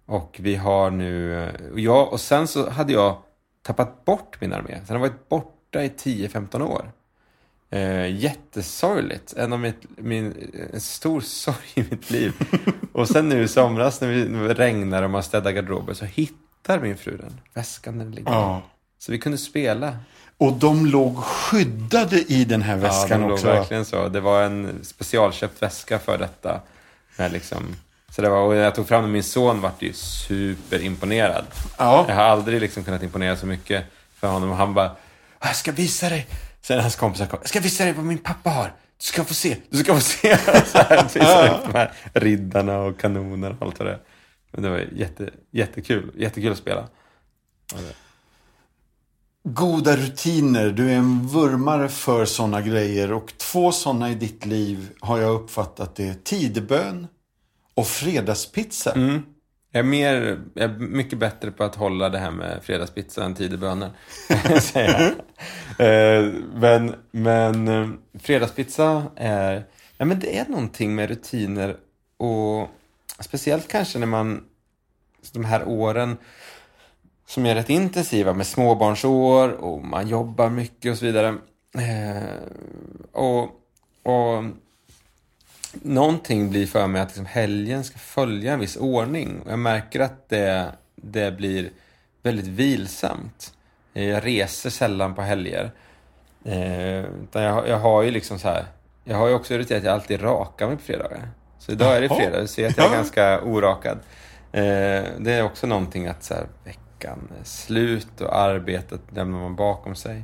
Och vi har nu, och, jag, och sen så hade jag tappat bort min armé. Sen har jag varit borta i 10-15 år. Eh, jättesorgligt. En av mitt, min, en stor [LAUGHS] sorg i mitt liv. och sen nu i somras när, vi, när det regnar och man städar garderober så hittar min fru den. Väskan den ligger. Ja. Så vi kunde spela. Och de låg skyddade i den här väskan ja, det också. verkligen så. Det var en specialköpt väska för detta. Med liksom, så det var, och när jag tog fram den, min son vart ju superimponerad. Ja. Jag har aldrig liksom kunnat imponera så mycket för honom. Och han bara, jag ska visa dig. Sen hans kompisar kom. Jag ska visa dig vad min pappa har. Du ska få se. Du ska få se. [LAUGHS] Så här, de här riddarna och kanoner och allt vad det är. Men det var jätte, jättekul. Jättekul att spela. Goda rutiner. Du är en vurmare för sådana grejer. Och två sådana i ditt liv har jag uppfattat det. Tidebön och fredagspizza. Mm. Jag är, mer, jag är mycket bättre på att hålla det här med fredagspizza än [LAUGHS] jag. Eh, men, men eh, fredagspizza är, ja, men det är någonting med rutiner och speciellt kanske när man, de här åren som är rätt intensiva med småbarnsår och man jobbar mycket och så vidare. Eh, och, och någonting blir för mig att liksom helgen ska följa en viss ordning. Och jag märker att det, det blir väldigt vilsamt. Jag reser sällan på helger. Eh, jag, jag har ju liksom så här, jag har ju också irriterat att jag alltid rakar mig på fredagar. Så idag är det fredag, du ser att jag är ganska orakad. Eh, det är också någonting att så här, veckan är slut och arbetet lämnar man bakom sig.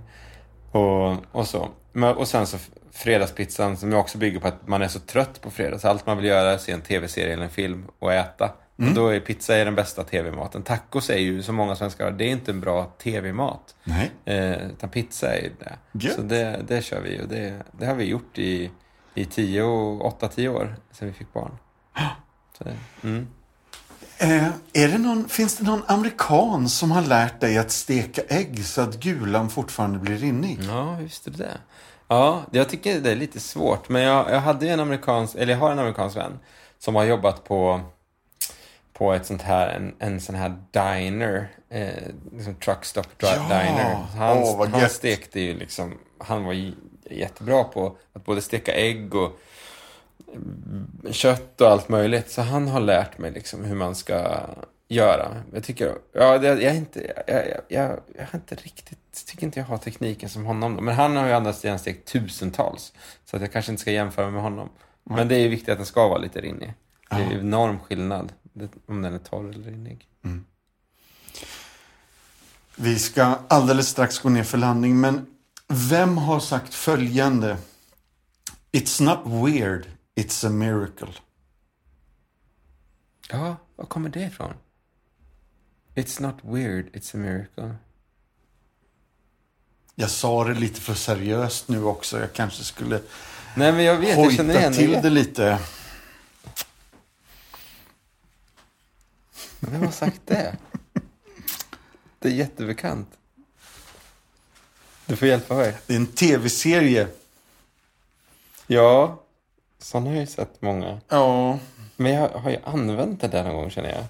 Och, och så. Och sen så fredagspizzan som också bygger på att man är så trött på fredag. Så allt man vill göra är att se en tv-serie eller en film och äta. Mm. Och då är pizza är den bästa tv-maten. Tacos är ju, som många svenskar har, det är inte en bra tv-mat. Nej. Eh, utan pizza är det. Gött. Så det, det kör vi och det, det har vi gjort i, i tio och åtta, tio år sedan vi fick barn. [GASPS] Så, mm. Eh, är det någon, finns det någon amerikan som har lärt dig att steka ägg så att gulan fortfarande blir rinnig? Ja, visst är det det. Ja, jag tycker det är lite svårt. Men jag, jag hade en amerikansk, eller jag har en amerikansk vän som har jobbat på, på ett sånt här, en, en sån här diner, eh, liksom truck stop ja. diner. Han, oh, han stekte ju liksom, han var jättebra på att både steka ägg och kött och allt möjligt. Så han har lärt mig liksom hur man ska göra. Jag tycker, ja, jag, jag, är inte, jag, jag, jag, jag inte riktigt, tycker inte jag har tekniken som honom. Men han har ju andra sidan stekt tusentals. Så att jag kanske inte ska jämföra med honom. Mm. Men det är viktigt att den ska vara lite rinnig. Det är enorm skillnad om den är torr eller rinnig. Mm. Vi ska alldeles strax gå ner för landning, men vem har sagt följande? It's not weird, it's a miracle. Ja, var kommer det ifrån? It's not weird, it's a miracle. Jag sa det lite för seriöst nu också. Jag kanske skulle Nej, men jag vet, jag känner igen till det lite. Vem har sagt det? Det är jättebekant. Du får hjälpa mig. Det är en tv-serie. Ja, sån har jag ju sett många. Ja. Men jag har ju använt det där någon gång känner jag.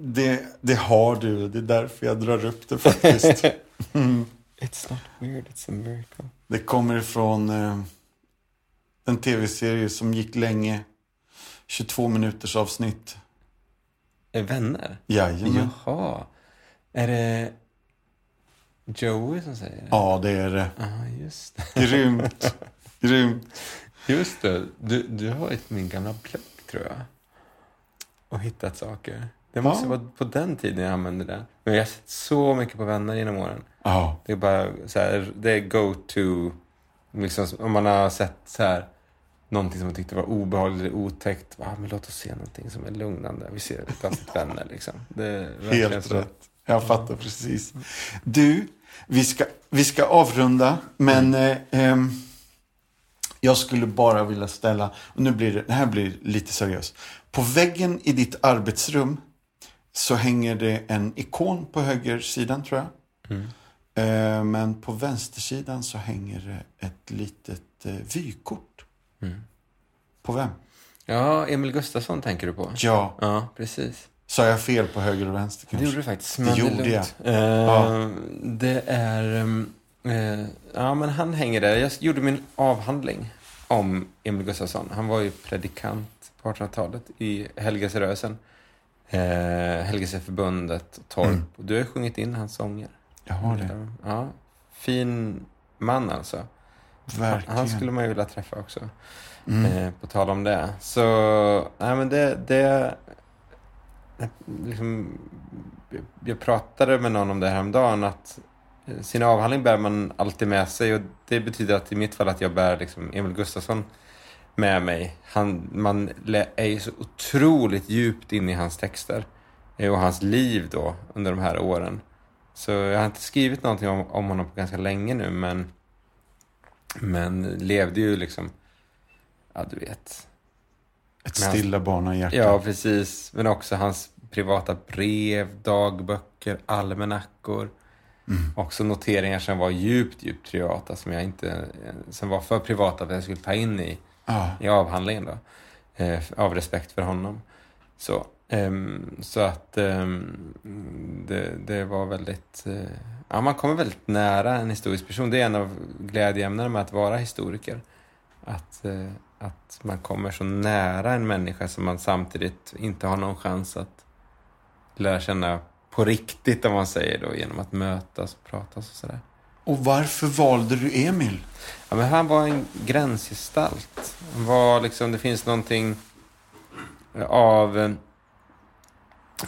Det, det har du. Det är därför jag drar upp det faktiskt. [LAUGHS] Mm. It's not weird, it's a miracle. Det kommer ifrån eh, en tv-serie som gick länge. 22 minuters avsnitt. Vänner? Jajamän. Jaha. Är det Joey som säger det? Ja, det är det. Ja, just det. Grymt. Grymt. Just det. Du, du har varit min gamla blogg, tror jag. Och hittat saker. Det måste ja. vara på den tiden jag använde det. Men jag har sett så mycket på vänner genom åren. Ja. Det är bara så här, det är go-to. Liksom, om man har sett så här, någonting som man tyckte var obehagligt eller otäckt. Ah, men låt oss se någonting som är lugnande. Vi ser ett avsnitt vänner liksom. Helt så. rätt. Jag fattar precis. Du, vi ska, vi ska avrunda. Men mm. eh, eh, jag skulle bara vilja ställa, och nu blir det, det här blir lite seriöst. På väggen i ditt arbetsrum så hänger det en ikon på högersidan tror jag. Mm. Eh, men på vänstersidan så hänger det ett litet eh, vykort. Mm. På vem? Ja, Emil Gustafsson tänker du på? Ja. Ja, precis. Sa jag fel på höger och vänster kanske? Det gjorde du faktiskt. Men det gjorde jag. Eh, ja. Det är... Eh, ja, men han hänger där. Jag gjorde min avhandling om Emil Gustafsson. Han var ju predikant på 1800-talet i Helgelserörelsen eh, Helgelseförbundet och Torp. Mm. Och du har sjungit in hans sånger. Jag har det. Ja, fin man alltså. Verkligen. Han skulle man ju vilja träffa också. Mm. Eh, på tal om det. Så, nej men det, det liksom, jag pratade med någon om det här om dagen att sin avhandling bär man alltid med sig och det betyder att i mitt fall att jag bär liksom Emil Gustafsson med mig. Han, man är ju så otroligt djupt inne i hans texter eh, och hans liv då under de här åren. Så jag har inte skrivit någonting om, om honom på ganska länge nu men, men levde ju liksom, ja du vet. Ett stilla barn i hjärtat. Ja, precis. Men också hans privata brev, dagböcker, almanackor. Mm. Också noteringar som var djupt, djupt privata som jag inte, som var för privata för att jag skulle ta in i, ah. i avhandlingen då. Eh, av respekt för honom. Så, eh, så att eh, det, det var väldigt, eh, ja man kommer väldigt nära en historisk person. Det är en av glädjeämnena med att vara historiker. Att, eh, att man kommer så nära en människa som man samtidigt inte har någon chans att lära känna på riktigt om man säger då genom att mötas och pratas och sådär. Och varför valde du Emil? Ja, men han var en gränsgestalt. Han var liksom, det finns någonting eh, av... Eh,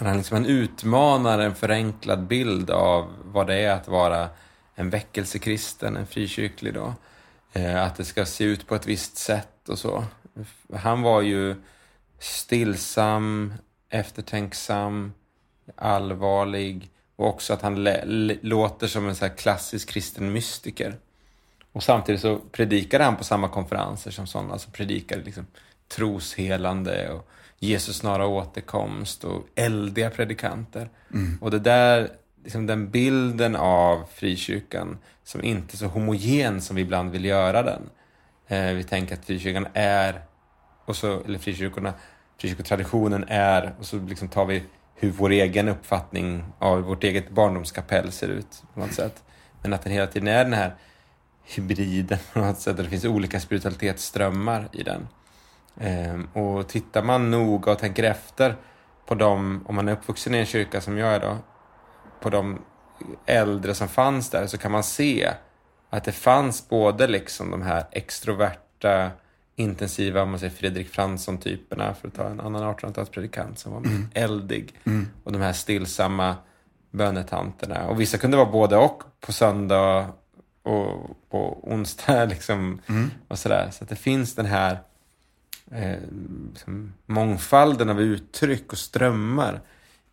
han, liksom, han utmanar en förenklad bild av vad det är att vara en väckelsekristen, en frikyrklig då. Eh, att det ska se ut på ett visst sätt och så. Han var ju stillsam, eftertänksam, allvarlig och också att han låter som en så klassisk kristen mystiker. Och samtidigt så predikade han på samma konferenser som sådana, alltså predikade liksom troshelande och Jesus snara återkomst och eldiga predikanter. Mm. Och det där, liksom den bilden av frikyrkan som inte är så homogen som vi ibland vill göra den. Eh, vi tänker att frikyrkan är, och så, eller frikyrkorna, frikyrkotraditionen är, och så liksom tar vi hur vår egen uppfattning av vårt eget barndomskapell ser ut på något sätt. Men att den hela tiden är den här hybriden [LAUGHS] på något sätt, där det finns olika spiritualitetsströmmar i den. Ehm, och tittar man noga och tänker efter på de, om man är uppvuxen i en kyrka som jag är då, på de äldre som fanns där så kan man se att det fanns både liksom de här extroverta intensiva, man säger Fredrik Fransson-typerna, för att ta en annan 1800-talspredikant som var mm. eldig. Mm. Och de här stillsamma bönetanterna. Och vissa kunde vara både och på söndag och på onsdag. [LAUGHS] Liksom, mm. och sådär. Så att det finns den här eh, liksom, mångfalden av uttryck och strömmar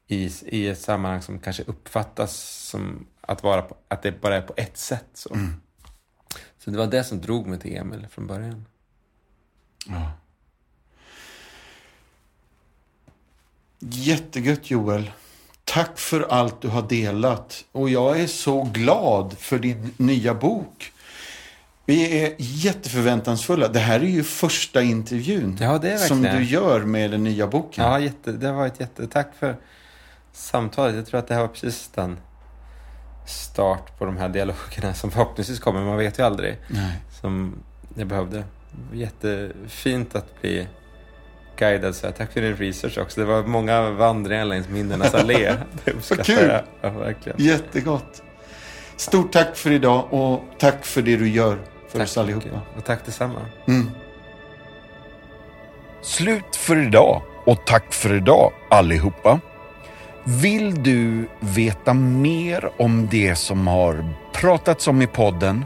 i, i ett sammanhang som kanske uppfattas som att, vara på, att det bara är på ett sätt. Så. Mm. så det var det som drog mig till Emil från början. Ja. Jättegött Joel. Tack för allt du har delat. Och jag är så glad för din nya bok. Vi är jätteförväntansfulla. Det här är ju första intervjun ja, det är som du gör med den nya boken. Ja, jätte, det varit jätte... Tack för samtalet. Jag tror att det här var precis den start på de här dialogerna som förhoppningsvis kommer. Man vet ju aldrig. Nej. Som jag behövde jättefint att bli guidad så här. Tack för din research också. Det var många vandringar längs minnenas [LAUGHS] allé. Det uppskattar kul. jag ja, verkligen. Jättegott. Stort tack för idag och tack för det du gör för tack oss allihopa. Mycket. Och tack detsamma. Mm. Slut för idag och tack för idag allihopa. Vill du veta mer om det som har pratats om i podden